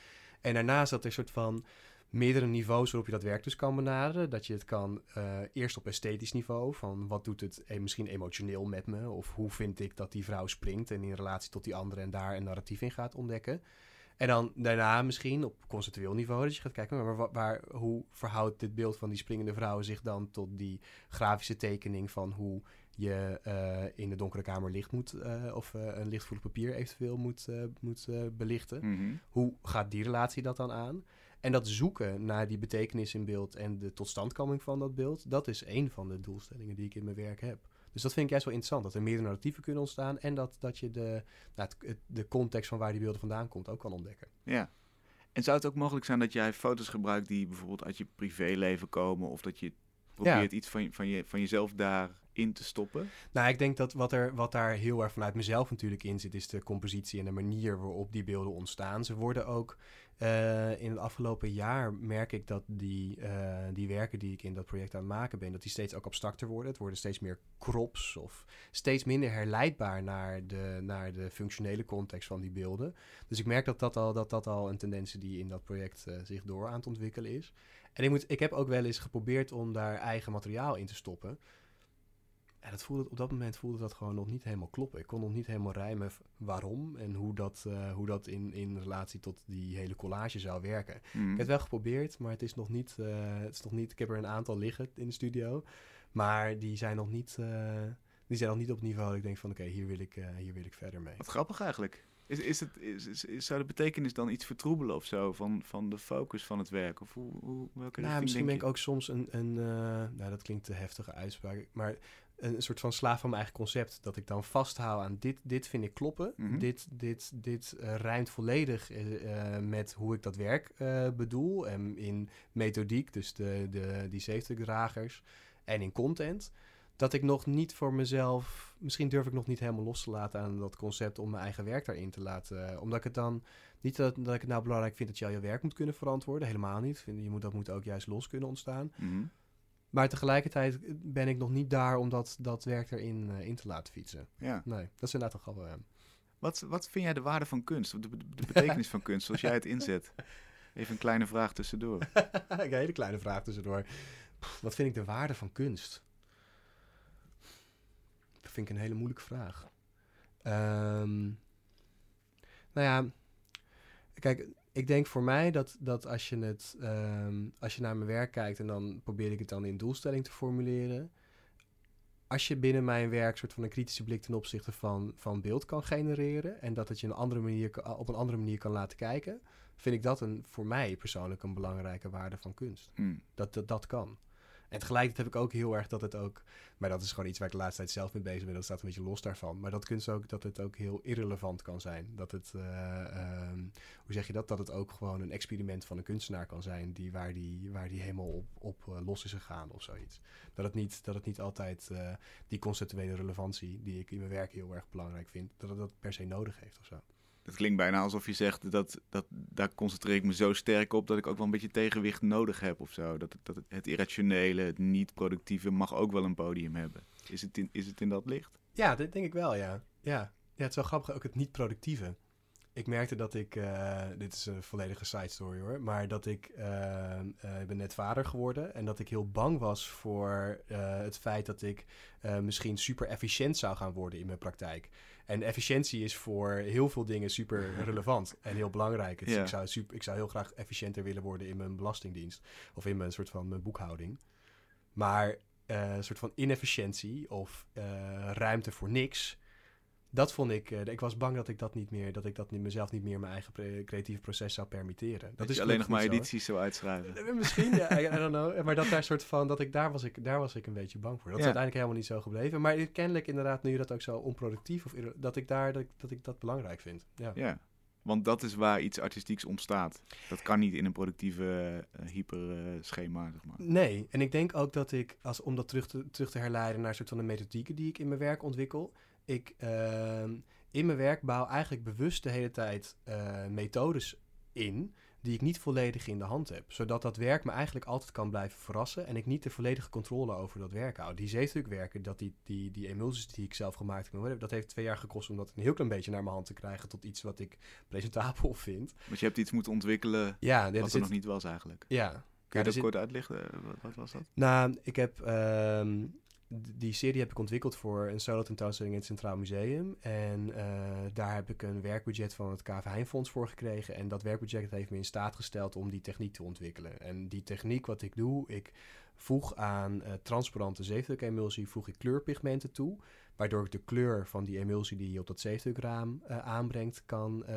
En daarnaast dat er een soort van meerdere niveaus waarop je dat werk dus kan benaderen. Dat je het kan eh, eerst op esthetisch niveau, van wat doet het eh, misschien emotioneel met me? Of hoe vind ik dat die vrouw springt en in relatie tot die andere en daar een narratief in gaat ontdekken. En dan daarna misschien op conceptueel niveau dat je gaat kijken, maar waar, waar, hoe verhoudt dit beeld van die springende vrouwen zich dan tot die grafische tekening van hoe je uh, in de donkere kamer licht moet, uh, of uh, een lichtvoelig papier eventueel moet, moet belichten. Mm -hmm. Hoe gaat die relatie dat dan aan? En dat zoeken naar die betekenis in beeld en de totstandkoming van dat beeld, dat is een van de doelstellingen die ik in mijn werk heb. Dus dat vind ik juist wel interessant, dat er meerdere narratieven kunnen ontstaan en dat, dat je de, nou, het, de context van waar die beelden vandaan komt ook kan ontdekken. Ja. En zou het ook mogelijk zijn dat jij foto's gebruikt die bijvoorbeeld uit je privéleven komen of dat je probeert ja. iets van, van, je, van jezelf daarin te stoppen? Nou, ik denk dat wat, er, wat daar heel erg vanuit mezelf natuurlijk in zit, is de compositie en de manier waarop die beelden ontstaan. Ze worden ook uh, in het afgelopen jaar merk ik dat die, uh, die werken die ik in dat project aan het maken ben, dat die steeds ook abstracter worden. Het worden steeds meer crops of steeds minder herleidbaar naar de, naar de functionele context van die beelden. Dus ik merk dat dat al, dat dat al een tendens die in dat project uh, zich door aan het ontwikkelen is. En ik, moet, ik heb ook wel eens geprobeerd om daar eigen materiaal in te stoppen. En dat voelde, op dat moment voelde dat gewoon nog niet helemaal kloppen. Ik kon nog niet helemaal rijmen waarom en hoe dat, uh, hoe dat in, in relatie tot die hele collage zou werken. Mm. Ik heb het wel geprobeerd, maar het is, nog niet, uh, het is nog niet. Ik heb er een aantal liggen in de studio. Maar die zijn nog niet, uh, die zijn nog niet op het niveau dat ik denk van oké, okay, hier, wil ik, hier wil ik verder mee. Wat grappig eigenlijk. Is, is het, is, is, zou de betekenis dan iets vertroebelen of zo van, van de focus van het werk? Of hoe, hoe, welke nou, misschien ben ik ook soms een, een nou dat klinkt te heftige uitspraak, maar een soort van slaaf van mijn eigen concept. Dat ik dan vasthoud aan dit, dit vind ik kloppen. Mm -hmm. Dit, dit, dit uh, rijmt volledig uh, met hoe ik dat werk uh, bedoel. En in methodiek, dus de, de, die zeefdrukdragers. En in content. Dat ik nog niet voor mezelf... Misschien durf ik nog niet helemaal los te laten aan dat concept... om mijn eigen werk daarin te laten. Omdat ik het dan... Niet dat, dat ik het nou belangrijk vind dat je al je werk moet kunnen verantwoorden. Helemaal niet. Vind, je moet, dat moet ook juist los kunnen ontstaan. Mm -hmm. Maar tegelijkertijd ben ik nog niet daar om dat, dat werk erin uh, in te laten fietsen. Ja. Nee, dat is inderdaad wel... Uh... Wat, wat vind jij de waarde van kunst? De, de betekenis van kunst, zoals jij het inzet? Even een kleine vraag tussendoor. een hele kleine vraag tussendoor. Pff, wat vind ik de waarde van kunst? Dat vind ik een hele moeilijke vraag. Um, nou ja, kijk, ik denk voor mij dat, dat als, je het, um, als je naar mijn werk kijkt en dan probeer ik het dan in doelstelling te formuleren. Als je binnen mijn werk soort van een kritische blik ten opzichte van, van beeld kan genereren en dat het je een andere manier, op een andere manier kan laten kijken, vind ik dat een, voor mij persoonlijk een belangrijke waarde van kunst. Mm. Dat, dat dat kan. En tegelijkertijd heb ik ook heel erg dat het ook... Maar dat is gewoon iets waar ik de laatste tijd zelf mee bezig ben. Dat staat een beetje los daarvan. Maar dat kunst ook, dat het ook heel irrelevant kan zijn. Dat het, uh, um, hoe zeg je dat? Dat het ook gewoon een experiment van een kunstenaar kan zijn. Die, waar, die, waar die helemaal op, op uh, los is gegaan of zoiets. Dat het niet, dat het niet altijd uh, die conceptuele relevantie... die ik in mijn werk heel erg belangrijk vind... dat het dat per se nodig heeft of zo. Het klinkt bijna alsof je zegt dat, dat daar concentreer ik me zo sterk op dat ik ook wel een beetje tegenwicht nodig heb of zo. Dat, dat het irrationele, het niet-productieve mag ook wel een podium hebben. Is het in, is het in dat licht? Ja, dat denk ik wel, ja. Ja, ja het is wel grappig, ook het niet-productieve. Ik merkte dat ik, uh, dit is een volledige side story hoor, maar dat ik, uh, uh, ik ben net vader geworden en dat ik heel bang was voor het feit dat ik misschien super efficiënt zou gaan worden in mijn praktijk. En efficiëntie is voor heel veel dingen super relevant en heel belangrijk. Dus Ja. ik, zou super, ik zou heel graag efficiënter willen worden in mijn belastingdienst of in mijn soort van mijn boekhouding. Maar eh, een soort van inefficiëntie of eh, ruimte voor niks. Dat vond ik. eh, ik was bang dat ik dat niet meer, dat ik dat niet, mezelf niet meer mijn eigen creatieve proces zou permitteren. Dat, Dat is alleen nog maar zo, edities zou uitschrijven. Eh, Misschien, ja, I, I don't know. Maar dat daar soort van, dat ik daar was ik, daar was ik een beetje bang voor. Dat is uiteindelijk helemaal niet zo gebleven. Maar kennelijk inderdaad, nu dat ook zo onproductief of dat ik daar dat, ik- dat ik dat belangrijk vind. Ja. Ja, want dat is waar iets artistieks ontstaat. Dat kan niet in een productieve uh, hyperschema, zeg maar. Nee, en ik denk ook dat ik, als, om dat terug te, terug te herleiden naar een soort van de methodieken die ik in mijn werk ontwikkel, ik ehm, in mijn werk bouw eigenlijk bewust de hele tijd eh, methodes in die ik niet volledig in de hand heb. Zodat dat werk me eigenlijk altijd kan blijven verrassen en ik niet de volledige controle over dat werk hou. Die zeefdrukwerken, dat die, die, die emulsies die ik zelf gemaakt heb, dat heeft twee jaar gekost om dat een heel klein beetje naar mijn hand te krijgen tot iets wat ik presentabel vind. Want je hebt iets moeten ontwikkelen Ja, wat er zit- nog niet was eigenlijk. ja. Kun je Ja, dat zit- kort uitlichten? Eh, Wat, wat was dat? Nou, ik heb, ehm, die serie heb ik ontwikkeld voor een solo tentoonstelling in het Centraal Museum. En uh, daar heb ik een werkbudget van het KV Heijnfonds voor gekregen. En dat werkbudget heeft me in staat gesteld om die techniek te ontwikkelen. En die techniek, wat ik doe, ik voeg aan uh, transparante zeefdrukemulsie voeg ik kleurpigmenten toe. Waardoor ik de kleur van die emulsie die je op dat zeefdrukraam uh, aanbrengt kan, uh,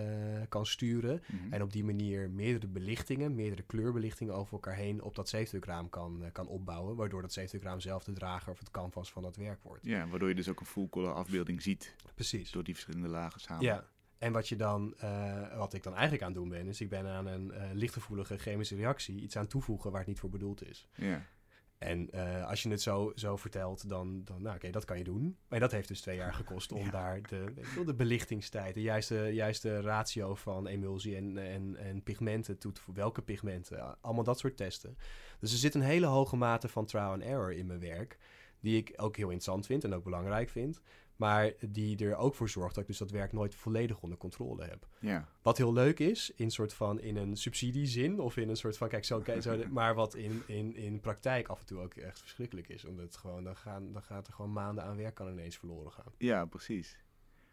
kan sturen. Mm -hmm. En op die manier meerdere belichtingen, meerdere kleurbelichtingen over elkaar heen op dat zeefdrukraam kan, uh, kan opbouwen. Waardoor dat zeefdrukraam zelf de drager of het canvas van dat werk wordt. Ja, waardoor je dus ook een full color afbeelding ziet. Precies. Door die verschillende lagen samen. Ja. En wat, je dan, wat ik dan eigenlijk aan het doen ben, is ik ben aan een lichtgevoelige chemische reactie iets aan toevoegen waar het niet voor bedoeld is. Ja. En uh, als je het zo, zo vertelt, dan, dan nou oké, okay, dat kan je doen. Maar dat heeft dus twee jaar gekost om ja. daar de, de belichtingstijd, de juiste, juiste ratio van emulsie en, en, en pigmenten toe te voegen. Welke pigmenten, allemaal dat soort testen. Dus er zit een hele hoge mate van trial and error in mijn werk, die ik ook heel interessant vind en ook belangrijk vind. Maar die er ook voor zorgt dat ik dus dat werk nooit volledig onder controle heb. Ja. Wat heel leuk is, in soort van in een subsidiezin of in een soort van, kijk, zo, kijk, zo maar wat in, in, in praktijk af en toe ook echt verschrikkelijk is. Omdat het gewoon, dan, gaan, dan gaat er gewoon maanden aan werk kan ineens verloren gaan. Ja, precies.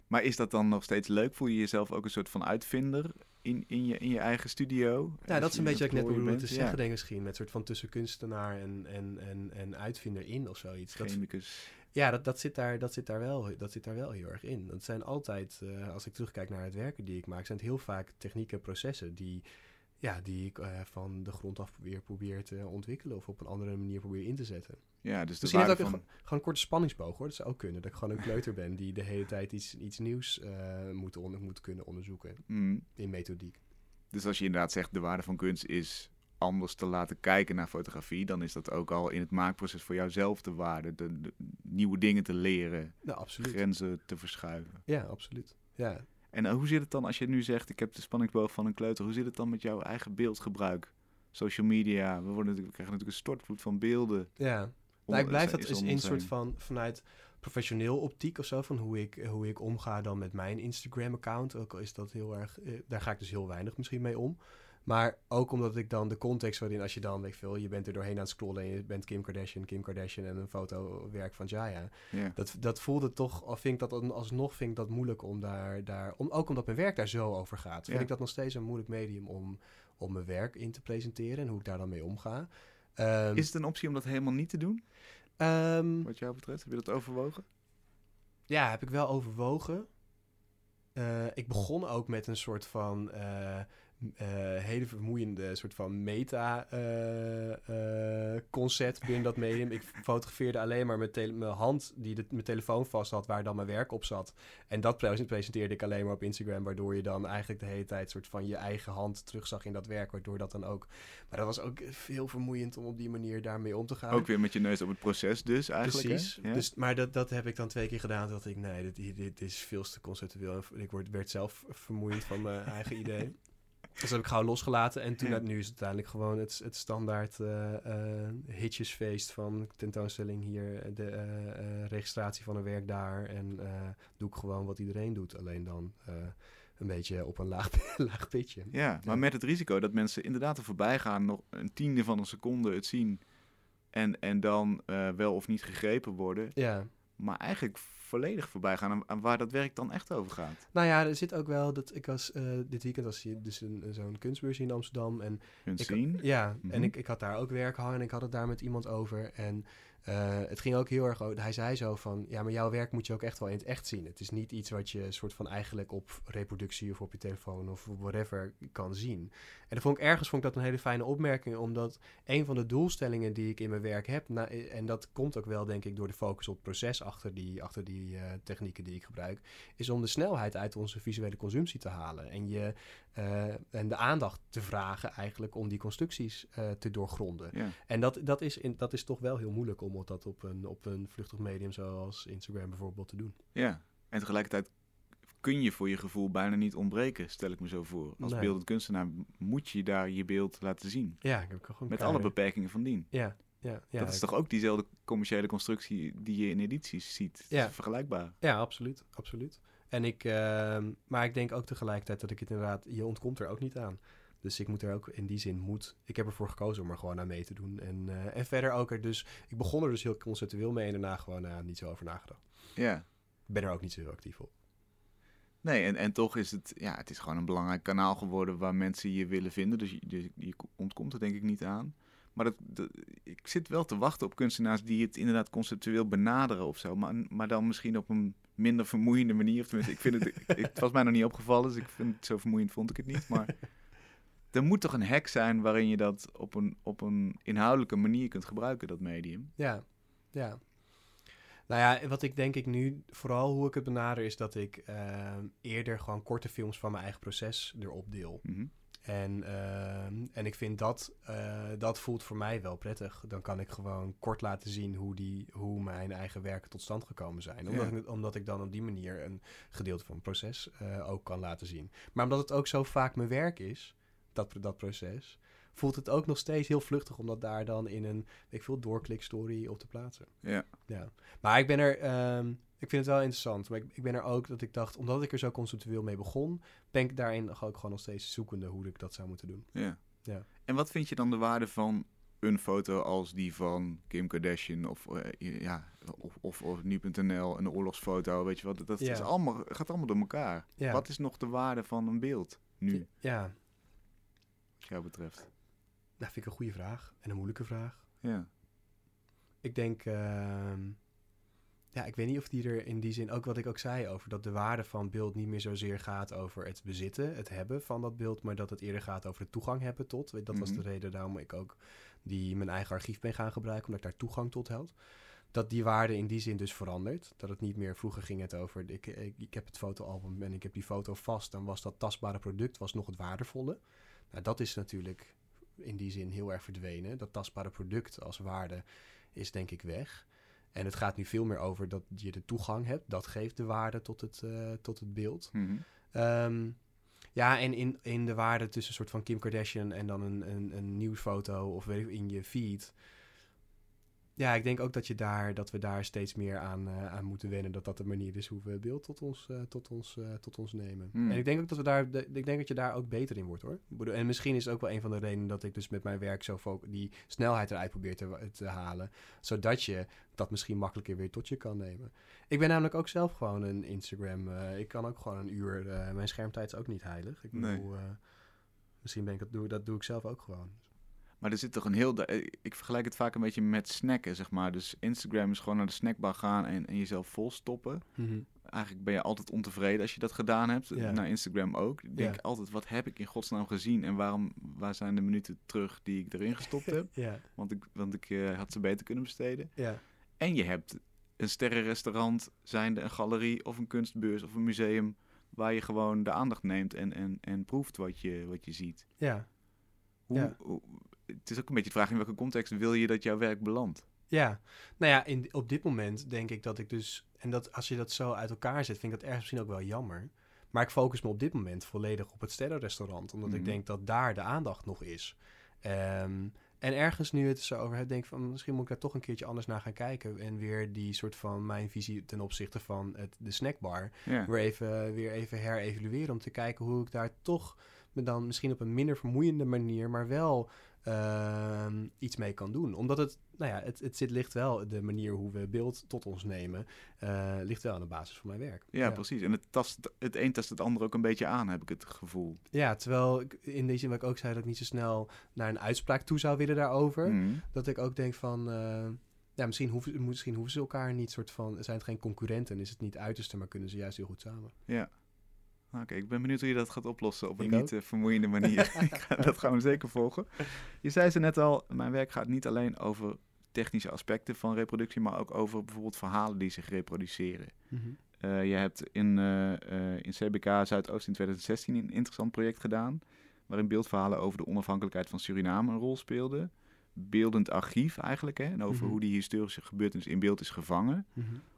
Maar is dat dan nog steeds leuk? Voel je jezelf ook een soort van uitvinder in, in, je, in je eigen studio? Ja, dat is een beetje wat ik net bedoelde te zeggen, ja. denk ik misschien. Met een soort van tussen kunstenaar en, en, en, en uitvinder in of zoiets. Chemicus. Dat, ja, dat, dat, zit daar, dat, zit daar wel, dat zit daar wel heel erg in. Dat zijn altijd, uh, als ik terugkijk naar het werken die ik maak, zijn het heel vaak technieken, processen die, ja, die ik uh, van de grond af weer probeer te ontwikkelen of op een andere manier probeer in te zetten. Ja, dus Misschien is ook van... een, gewoon een korte spanningsboog hoor. Dat zou ook kunnen. Dat ik gewoon een kleuter ben die de hele tijd iets, iets nieuws uh, moet, on, moet kunnen onderzoeken mm. in methodiek. Dus als je inderdaad zegt de waarde van kunst is anders te laten kijken naar fotografie, dan is dat ook al in het maakproces voor jouzelf de waarde. De, de nieuwe dingen te leren, ja, absoluut. grenzen te verschuiven. Ja, absoluut. Ja. En uh, hoe zit het dan als je nu zegt, ik heb de spanningsboog van een kleuter, hoe zit het dan met jouw eigen beeldgebruik? Social media, we, worden, we krijgen natuurlijk een stortvloed van beelden. Ja, nou, ik blijf dat is in een soort van, vanuit professioneel optiek of zo, van hoe ik, hoe ik omga dan met mijn Instagram-account. Ook al is dat heel erg, eh, daar ga ik dus heel weinig misschien mee om. Maar ook omdat ik dan de context waarin, als je dan, weet ik veel, je bent er doorheen aan het scrollen en je bent Kim Kardashian, Kim Kardashian en een fotowerk van Jaya. Yeah. Dat, dat voelde toch, of vind ik dat alsnog vind ik dat moeilijk om daar, daar om, ook omdat mijn werk daar zo over gaat. Vind ik dat nog steeds een moeilijk medium om, om mijn werk in te presenteren en hoe ik daar dan mee omga. Ehm, Is het een optie om dat helemaal niet te doen, ehm, wat jou betreft? Heb je dat overwogen? Ja, heb ik wel overwogen. Eh, ik begon ook met een soort van eh, eh, hele vermoeiende soort van meta-concept binnen dat medium. Ik fotografeerde alleen maar met mijn hand die de, mijn telefoon vast had, waar dan mijn werk op zat. En dat pre- presenteerde ik alleen maar op Instagram, waardoor je dan eigenlijk de hele tijd soort van je eigen hand terugzag in dat werk, waardoor dat dan ook... Maar dat was ook veel vermoeiend om op die manier daarmee om te gaan. Ook weer met je neus op het proces dus eigenlijk? Precies. Ja. Dus, maar dat, dat heb ik dan twee keer gedaan. Dacht ik, nee, dit, dit, dit is veel te conceptueel. En Ik word, werd zelf vermoeid van mijn eigen idee. Dus dat heb ik gauw losgelaten. En toen, Ja. nu is het uiteindelijk gewoon het, het standaard eh, eh, hitjesfeest van tentoonstelling hier. De eh, eh, registratie van een werk daar. En doe ik gewoon wat iedereen doet. Alleen dan een beetje op een laag, laag pitje. Ja, maar Ja. met het risico dat mensen inderdaad er voorbij gaan, nog een tiende van een seconde het zien en, en dan wel of niet gegrepen worden, Ja. maar eigenlijk volledig voorbij gaan aan, aan waar dat werk dan echt over gaat. Nou ja, er zit ook wel dat ik was eh, dit weekend was hier dus een, zo'n kunstbeurs in Amsterdam en Ik- zien. Ja, Mhm. en ik, ik had daar ook werk hangen en ik had het daar met iemand over. En eh, het ging ook heel erg hij zei zo van, ja, maar jouw werk moet je ook echt wel in het echt zien. Het is niet iets wat je soort van eigenlijk op reproductie of op je telefoon of whatever kan zien. En dat vond ik ergens vond ik dat een hele fijne opmerking, omdat een van de doelstellingen die ik in mijn werk heb, na- en dat komt ook wel denk ik door de focus op proces achter die, achter die eh, technieken die ik gebruik, is om de snelheid uit onze visuele consumptie te halen. En, je, eh, en de aandacht te vragen eigenlijk om die constructies eh, te doorgronden. Ja. En dat, dat, is in, dat is toch wel heel moeilijk om dat op een, op een vluchtig medium zoals Instagram bijvoorbeeld te doen. ja, en tegelijkertijd kun je voor je gevoel bijna niet ontbreken, stel ik me zo voor. Als Nee. beeldend kunstenaar moet je daar je beeld laten zien. Ja, ik heb gewoon Met alle beperkingen van dien. Ja, ja, ja. dat is toch ook diezelfde commerciële constructie die je in edities ziet. Ja. Vergelijkbaar. Ja, absoluut, absoluut. En ik, ehm, maar ik denk ook tegelijkertijd dat ik het inderdaad, je ontkomt er ook niet aan. Dus ik moet er ook in die zin moet. Ik heb ervoor gekozen om er gewoon aan mee te doen. En, eh, en verder ook er dus. Ik begon er dus heel conceptueel mee en daarna gewoon uh, niet zo over nagedacht. Ja. Ik ben er ook niet zo heel actief op. Nee, en, en toch is het, ja, het is gewoon een belangrijk kanaal geworden waar mensen je willen vinden. Dus je, je, je ontkomt er denk ik niet aan. Maar dat, dat, ik zit wel te wachten op kunstenaars die het inderdaad conceptueel benaderen of zo. Maar, maar dan misschien op een minder vermoeiende manier. Of tenminste, ik vind het, het was mij nog niet opgevallen, dus ik vind het zo vermoeiend vond ik het niet. Maar er moet toch een hack zijn waarin je dat op een, op een inhoudelijke manier kunt gebruiken, dat medium. Ja, ja. Nou ja, wat ik denk ik nu, vooral hoe ik het benader, is dat ik uh, eerder gewoon korte films van mijn eigen proces erop deel. Mhm. En, uh, en ik vind dat, uh, dat voelt voor mij wel prettig. Dan kan ik gewoon kort laten zien hoe, die, hoe mijn eigen werken tot stand gekomen zijn. Omdat, Ja. ik, omdat ik dan op die manier een gedeelte van het proces uh, ook kan laten zien. Maar omdat het ook zo vaak mijn werk is, dat, dat proces, voelt het ook nog steeds heel vluchtig om dat daar dan in een, ik veel, doorklik-story op te plaatsen. Ja. ja. Maar ik ben er, um, ik vind het wel interessant. Maar ik, ik, ben er ook dat ik dacht, omdat ik er zo conceptueel mee begon, ben ik daarin ook gewoon nog steeds zoekende hoe ik dat zou moeten doen. Ja. ja. En wat vind je dan de waarde van een foto als die van Kim Kardashian of, uh, ja, of, of, of nu.nl, een oorlogsfoto, weet je wat? Dat Ja. is allemaal, gaat allemaal door elkaar. Ja. Wat is nog de waarde van een beeld nu, Ja, wat jou betreft? dat vind ik een goede vraag en een moeilijke vraag. Ja. Ik denk, ehm, ja, ik weet niet of die er in die zin, ook wat ik ook zei over dat de waarde van beeld niet meer zozeer gaat over het bezitten, het hebben van dat beeld, maar dat het eerder gaat over de toegang hebben tot. Dat was Mhm. de reden waarom ik ook die mijn eigen archief ben gaan gebruiken, omdat ik daar toegang tot had. Dat die waarde in die zin dus verandert. Dat het niet meer, vroeger ging het over, ik, ik, ik heb het fotoalbum en ik heb die foto vast, dan was dat tastbare product was nog het waardevolle. Nou, dat is natuurlijk in die zin heel erg verdwenen. Dat tastbare product als waarde is denk ik weg. En het gaat nu veel meer over dat je de toegang hebt. Dat geeft de waarde tot het, uh, tot het beeld. Mhm. Um, ja, en in, in de waarde tussen een soort van Kim Kardashian en dan een, een, een nieuwsfoto of weet ik, in je feed. Ja, ik denk ook dat, je daar, dat we daar steeds meer aan, uh, aan moeten wennen. Dat dat de manier is hoe we beeld tot ons, uh, tot ons, uh, tot ons nemen. Hmm. En ik denk ook dat we daar, de, ik denk dat je daar ook beter in wordt hoor. En misschien is het ook wel een van de redenen dat ik dus met mijn werk zo die snelheid eruit probeer te, te halen. Zodat je dat misschien makkelijker weer tot je kan nemen. Ik ben namelijk ook zelf gewoon een Instagram. Ik kan ook gewoon een uur. Mijn schermtijd is ook niet heilig. Ik bedoel, Nee. misschien ben ik dat, doe, dat doe ik zelf ook gewoon. Maar er zit toch een heel... Ik vergelijk het vaak een beetje met snacken, zeg maar. Dus Instagram is gewoon naar de snackbar gaan en, en jezelf volstoppen. Mm -hmm. Eigenlijk ben je altijd ontevreden als je dat gedaan hebt. Ja. Naar Instagram ook. Ik denk altijd, wat heb ik in godsnaam gezien? En waarom, waar zijn de minuten terug die ik erin gestopt heb? Want ik, want ik uh, had ze beter kunnen besteden. En je hebt een sterrenrestaurant, zijnde een galerie of een kunstbeurs of een museum... waar je gewoon de aandacht neemt en, en, en proeft wat je, wat je ziet. ja. Hoe, Ja. Het is ook een beetje de vraag in welke context wil je dat jouw werk belandt? Ja, nou ja, in, op dit moment denk ik dat ik dus... En dat als je dat zo uit elkaar zet, vind ik dat ergens misschien ook wel jammer. Maar ik focus me op dit moment volledig op het sterrenrestaurant. Omdat Mhm. ik denk dat daar de aandacht nog is. Ehm, en ergens nu het zo over heb, denk ik van... Misschien moet ik daar toch een keertje anders naar gaan kijken. En weer die soort van mijn visie ten opzichte van het, de snackbar... Ja. weer even, weer even herevalueren. Om te kijken hoe ik daar toch me dan misschien op een minder vermoeiende manier... maar wel ehm, iets mee kan doen. Omdat het, nou ja, het, het zit, ligt wel, de manier hoe we beeld tot ons nemen, eh, ligt wel aan de basis van mijn werk. Ja, precies. En het, tast, het een tast het ander ook een beetje aan, heb ik het gevoel. Ja, terwijl ik in deze zin wat ik ook zei, dat ik niet zo snel naar een uitspraak toe zou willen daarover. Mhm. Dat ik ook denk van, eh, ja, misschien hoeven, misschien hoeven ze elkaar niet soort van, zijn het geen concurrenten, is het niet uiterste, maar kunnen ze juist heel goed samen. Ja. Oké, ik ben benieuwd hoe je dat gaat oplossen op een Ik niet eh, vermoeiende manier. Dat gaan we zeker volgen. Je zei ze net al, mijn werk gaat niet alleen over technische aspecten van reproductie, maar ook over bijvoorbeeld verhalen die zich reproduceren. Eh, je hebt in, eh, in CBK Zuidoost in 2016 een interessant project gedaan, waarin beeldverhalen over de onafhankelijkheid van Suriname een rol speelden. Beeldend archief eigenlijk, hè, en over Mhm. hoe die historische gebeurtenis in beeld is gevangen.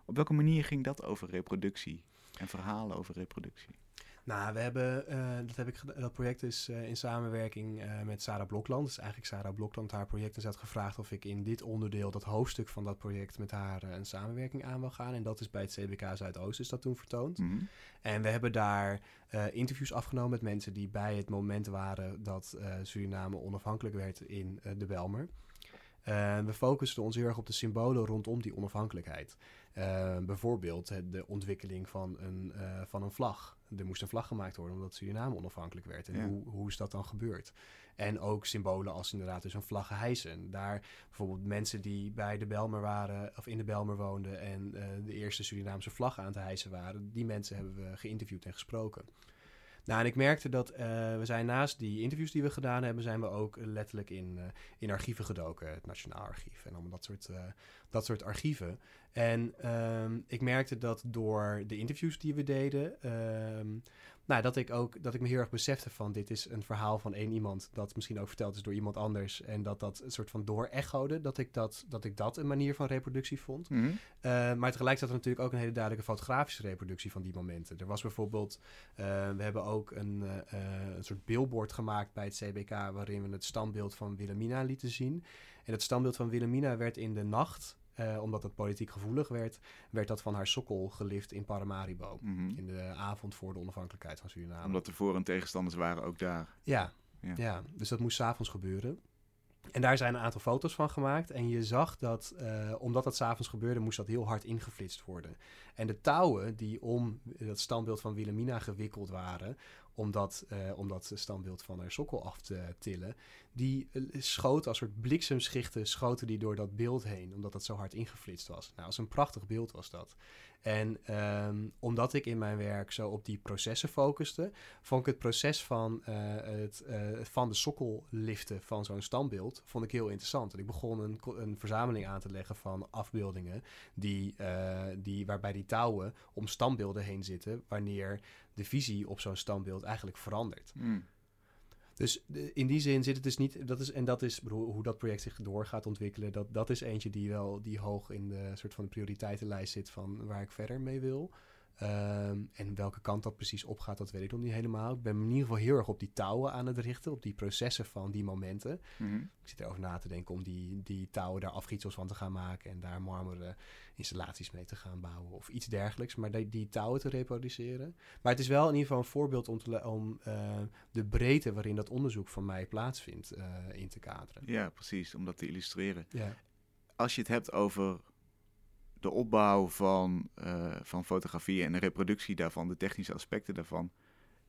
Op welke manier ging dat over reproductie en verhalen over reproductie? Nou, we hebben, eh, dat, heb ik, dat project is eh, in samenwerking eh, met Sarah Blokland. Dus eigenlijk Sarah Blokland, haar project. En ze had gevraagd of ik in dit onderdeel, dat hoofdstuk van dat project, met haar een samenwerking aan wil gaan. En dat is bij het CBK Zuidoost is dat toen vertoond. Mhm. En we hebben daar interviews afgenomen met mensen die bij het moment waren dat Suriname onafhankelijk werd in de Belmer. We focusten ons heel erg op de symbolen rondom die onafhankelijkheid. Bijvoorbeeld de ontwikkeling van een, van een vlag. Er moest een vlag gemaakt worden omdat Suriname onafhankelijk werd. En Ja. hoe, hoe is dat dan gebeurd? En ook symbolen als inderdaad dus een vlaggen hijsen. Daar bijvoorbeeld mensen die bij de Belmer waren, of in de Belmer woonden en eh, de eerste Surinaamse vlag aan te hijsen waren, die mensen hebben we geïnterviewd en gesproken. Nou, en ik merkte dat eh, we zijn naast die interviews die we gedaan hebben, zijn we ook letterlijk in, eh, in archieven gedoken. Het Nationaal Archief en allemaal dat soort, eh, dat soort archieven. En ehm, ik merkte dat door de interviews die we deden, ehm, nou, dat ik ook dat ik me heel erg besefte van dit is een verhaal van één iemand dat misschien ook verteld is door iemand anders en dat dat een soort van door-echode, dat ik dat, dat ik dat een manier van reproductie vond. Mhm. Uh, maar tegelijk zat er natuurlijk ook een hele duidelijke fotografische reproductie van die momenten. Er was bijvoorbeeld, uh, we hebben ook een, uh, een soort billboard gemaakt bij het CBK waarin we het standbeeld van Wilhelmina lieten zien. En het standbeeld van Wilhelmina werd in de nacht, uh, omdat het politiek gevoelig werd, werd dat van haar sokkel gelift in Paramaribo. Mhm. In de avond voor de onafhankelijkheid van Suriname. Omdat de voor- en tegenstanders waren ook daar. Ja, Ja. ja. dus dat moest s'avonds gebeuren. En daar zijn een aantal foto's van gemaakt. En je zag dat, uh, omdat dat s'avonds gebeurde, moest dat heel hard ingeflitst worden. En de touwen die om dat standbeeld van Wilhelmina gewikkeld waren, om dat, dat standbeeld van haar sokkel af te tillen, die uh, schoten als soort bliksemschichten, schoten die door dat beeld heen, omdat dat zo hard ingeflitst was. Nou, als een prachtig beeld was dat. En um, omdat ik in mijn werk zo op die processen focuste, vond ik het proces van, uh, het, van de sokkel liften van zo'n standbeeld vond ik heel interessant. En ik begon een, een verzameling aan te leggen van afbeeldingen die, die, waarbij die touwen om standbeelden heen zitten, wanneer de visie op zo'n standbeeld eigenlijk verandert. Mm. Dus de, in die zin zit het dus niet. Dat is, en dat is bedoel, hoe dat project zich door gaat ontwikkelen. Dat, dat is eentje die wel die hoog in de soort van de prioriteitenlijst zit van waar ik verder mee wil. Um, en welke kant dat precies opgaat, dat weet ik nog niet helemaal. Ik ben in ieder geval heel erg op die touwen aan het richten, op die processen van die momenten. Mm -hmm. Ik zit erover na te denken om die, die touwen daar afgietsels van te gaan maken en daar marmeren installaties mee te gaan bouwen of iets dergelijks. Maar die, die touwen te reproduceren. Maar het is wel in ieder geval een voorbeeld om, te, om uh, de breedte waarin dat onderzoek van mij plaatsvindt uh, in te kaderen. Ja, precies, om dat te illustreren. Ja. Als je het hebt over de opbouw van, uh, van fotografie en de reproductie daarvan, de technische aspecten daarvan.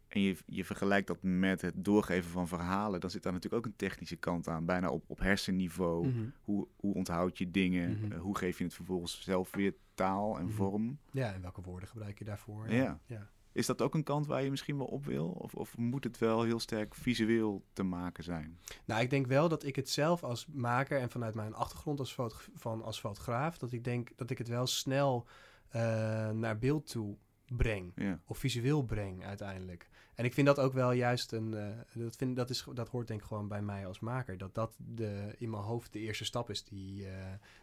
En je, je vergelijkt dat met het doorgeven van verhalen, dan zit daar natuurlijk ook een technische kant aan, bijna op, op hersenniveau. Mm -hmm. hoe, hoe onthoud je dingen? Mhm. Mm -hmm. uh, hoe geef je het vervolgens zelf weer taal en Mhm. vorm? Ja, en welke woorden gebruik je daarvoor? Ja. ja. Is dat ook een kant waar je misschien wel op wil? Of, of moet het wel heel sterk visueel te maken zijn? Nou, ik denk wel dat ik het zelf als maker en vanuit mijn achtergrond als, van, als fotograaf, dat ik denk dat ik het wel snel uh, naar beeld toe breng. Ja. Of visueel breng uiteindelijk. En ik vind dat ook wel juist een. Uh, dat, vind, dat, is, dat hoort denk ik gewoon bij mij als maker. Dat dat de, in mijn hoofd de eerste stap is die, uh,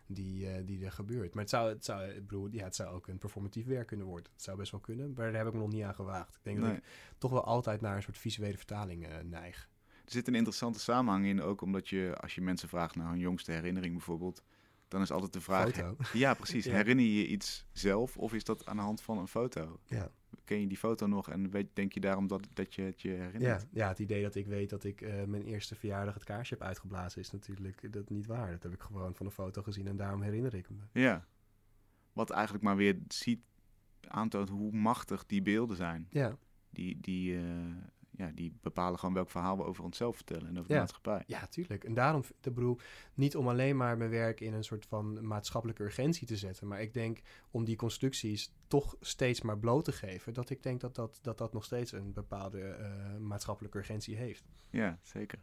die, uh, die er gebeurt. Maar het zou, het, zou, ik bedoel, ja, het zou ook een performatief werk kunnen worden. Het zou best wel kunnen. Maar daar heb ik me nog niet aan gewaagd. Ik denk nee. dat ik toch wel altijd naar een soort visuele vertaling neig. Er zit een interessante samenhang in, ook omdat je, als je mensen vraagt naar hun jongste herinnering bijvoorbeeld, dan is altijd de vraag. Foto. Ja, precies. ja. Herinner je je iets zelf of is dat aan de hand van een foto? Ja. Ken je die foto nog en weet, denk je daarom dat, dat je het je herinnert? Ja, ja, het idee dat ik weet dat ik uh, mijn eerste verjaardag het kaarsje heb uitgeblazen is natuurlijk dat niet waar. Dat heb ik gewoon van een foto gezien en daarom herinner ik me. Ja. Wat eigenlijk maar weer ziet, aantoont hoe machtig die beelden zijn. Ja. Die, die, uh, ja, die bepalen gewoon welk verhaal we over onszelf vertellen en over ja. de maatschappij. Ja, tuurlijk. En daarom, de bedoel, niet om alleen maar mijn werk in een soort van maatschappelijke urgentie te zetten, maar ik denk om die constructies toch steeds maar bloot te geven, dat ik denk dat dat, dat, dat nog steeds een bepaalde uh, maatschappelijke urgentie heeft. Ja, zeker.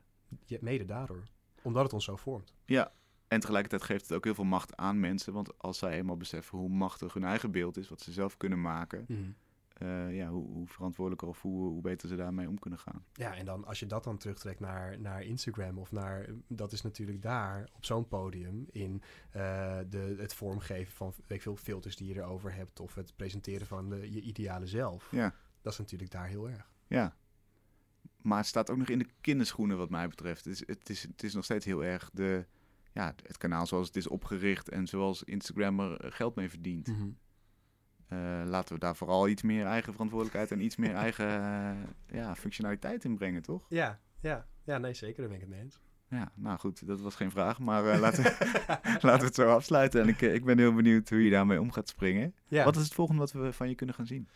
Ja, mede daardoor. Omdat het ons zo vormt. Ja, en tegelijkertijd geeft het ook heel veel macht aan mensen, want als zij eenmaal beseffen hoe machtig hun eigen beeld is, wat ze zelf kunnen maken, mm. Uh, ja, hoe, hoe, verantwoordelijker of hoe, hoe beter ze daarmee om kunnen gaan. Ja, en dan als je dat dan terugtrekt naar, naar Instagram of naar, dat is natuurlijk daar op zo'n podium in uh, de, het vormgeven van weet ik veel filters die je erover hebt of het presenteren van de, je ideale zelf. Ja. dat is natuurlijk daar heel erg. Ja. Maar het staat ook nog in de kinderschoenen wat mij betreft. Het is, het is, het is nog steeds heel erg de, ja, het kanaal zoals het is opgericht en zoals Instagram er geld mee verdient. Mhm. Eh, laten we daar vooral iets meer eigen verantwoordelijkheid en iets meer eigen eh, ja, functionaliteit in brengen, toch? Ja, ja, ja, nee, zeker, daar ben ik het mee eens. Ja, nou goed, dat was geen vraag, maar eh, laten, we, laten we het zo afsluiten. En ik, ik ben heel benieuwd hoe je daarmee om gaat springen. Ja. Wat is het volgende wat we van je kunnen gaan zien?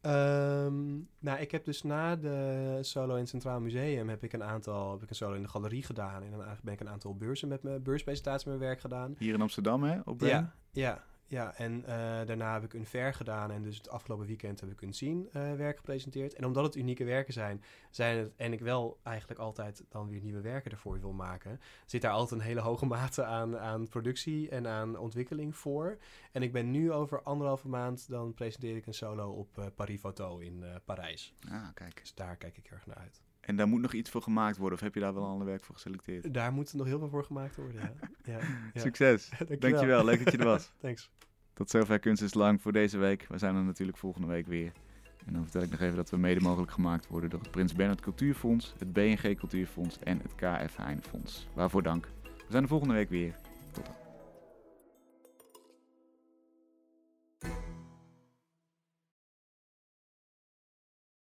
Ehm, nou, ik heb dus na de solo in het Centraal Museum heb ik een aantal, heb ik een solo in de galerie gedaan. En dan ben ik een aantal beurzen met mijn beurspresentaties met mijn werk gedaan. Hier in Amsterdam, hè? Op? Ja, ja, ja. En eh, daarna heb ik een ver gedaan en dus het afgelopen weekend heb ik een zien eh, werk gepresenteerd. En omdat het unieke werken zijn, zijn het, en ik wel eigenlijk altijd dan weer nieuwe werken ervoor wil maken, zit daar altijd een hele hoge mate aan, aan productie en aan ontwikkeling voor. En ik ben nu over anderhalve maand, dan presenteer ik een solo op eh, Paris Photo in Parijs. Ah, kijk. Dus daar kijk ik erg naar uit. En daar moet nog iets voor gemaakt worden, of heb je daar wel al een werk voor geselecteerd? Daar moet nog heel veel voor gemaakt worden, ja. ja, ja. Succes. Dankjewel, leuk dat je er was. Thanks. Tot zover Kunst is Lang voor deze week. We zijn er natuurlijk volgende week weer. En dan vertel ik nog even dat we mede mogelijk gemaakt worden door het Prins Bernhard Cultuurfonds, het BNG Cultuurfonds en het KF Heijn Fonds. Waarvoor dank. We zijn er volgende week weer. Tot dan.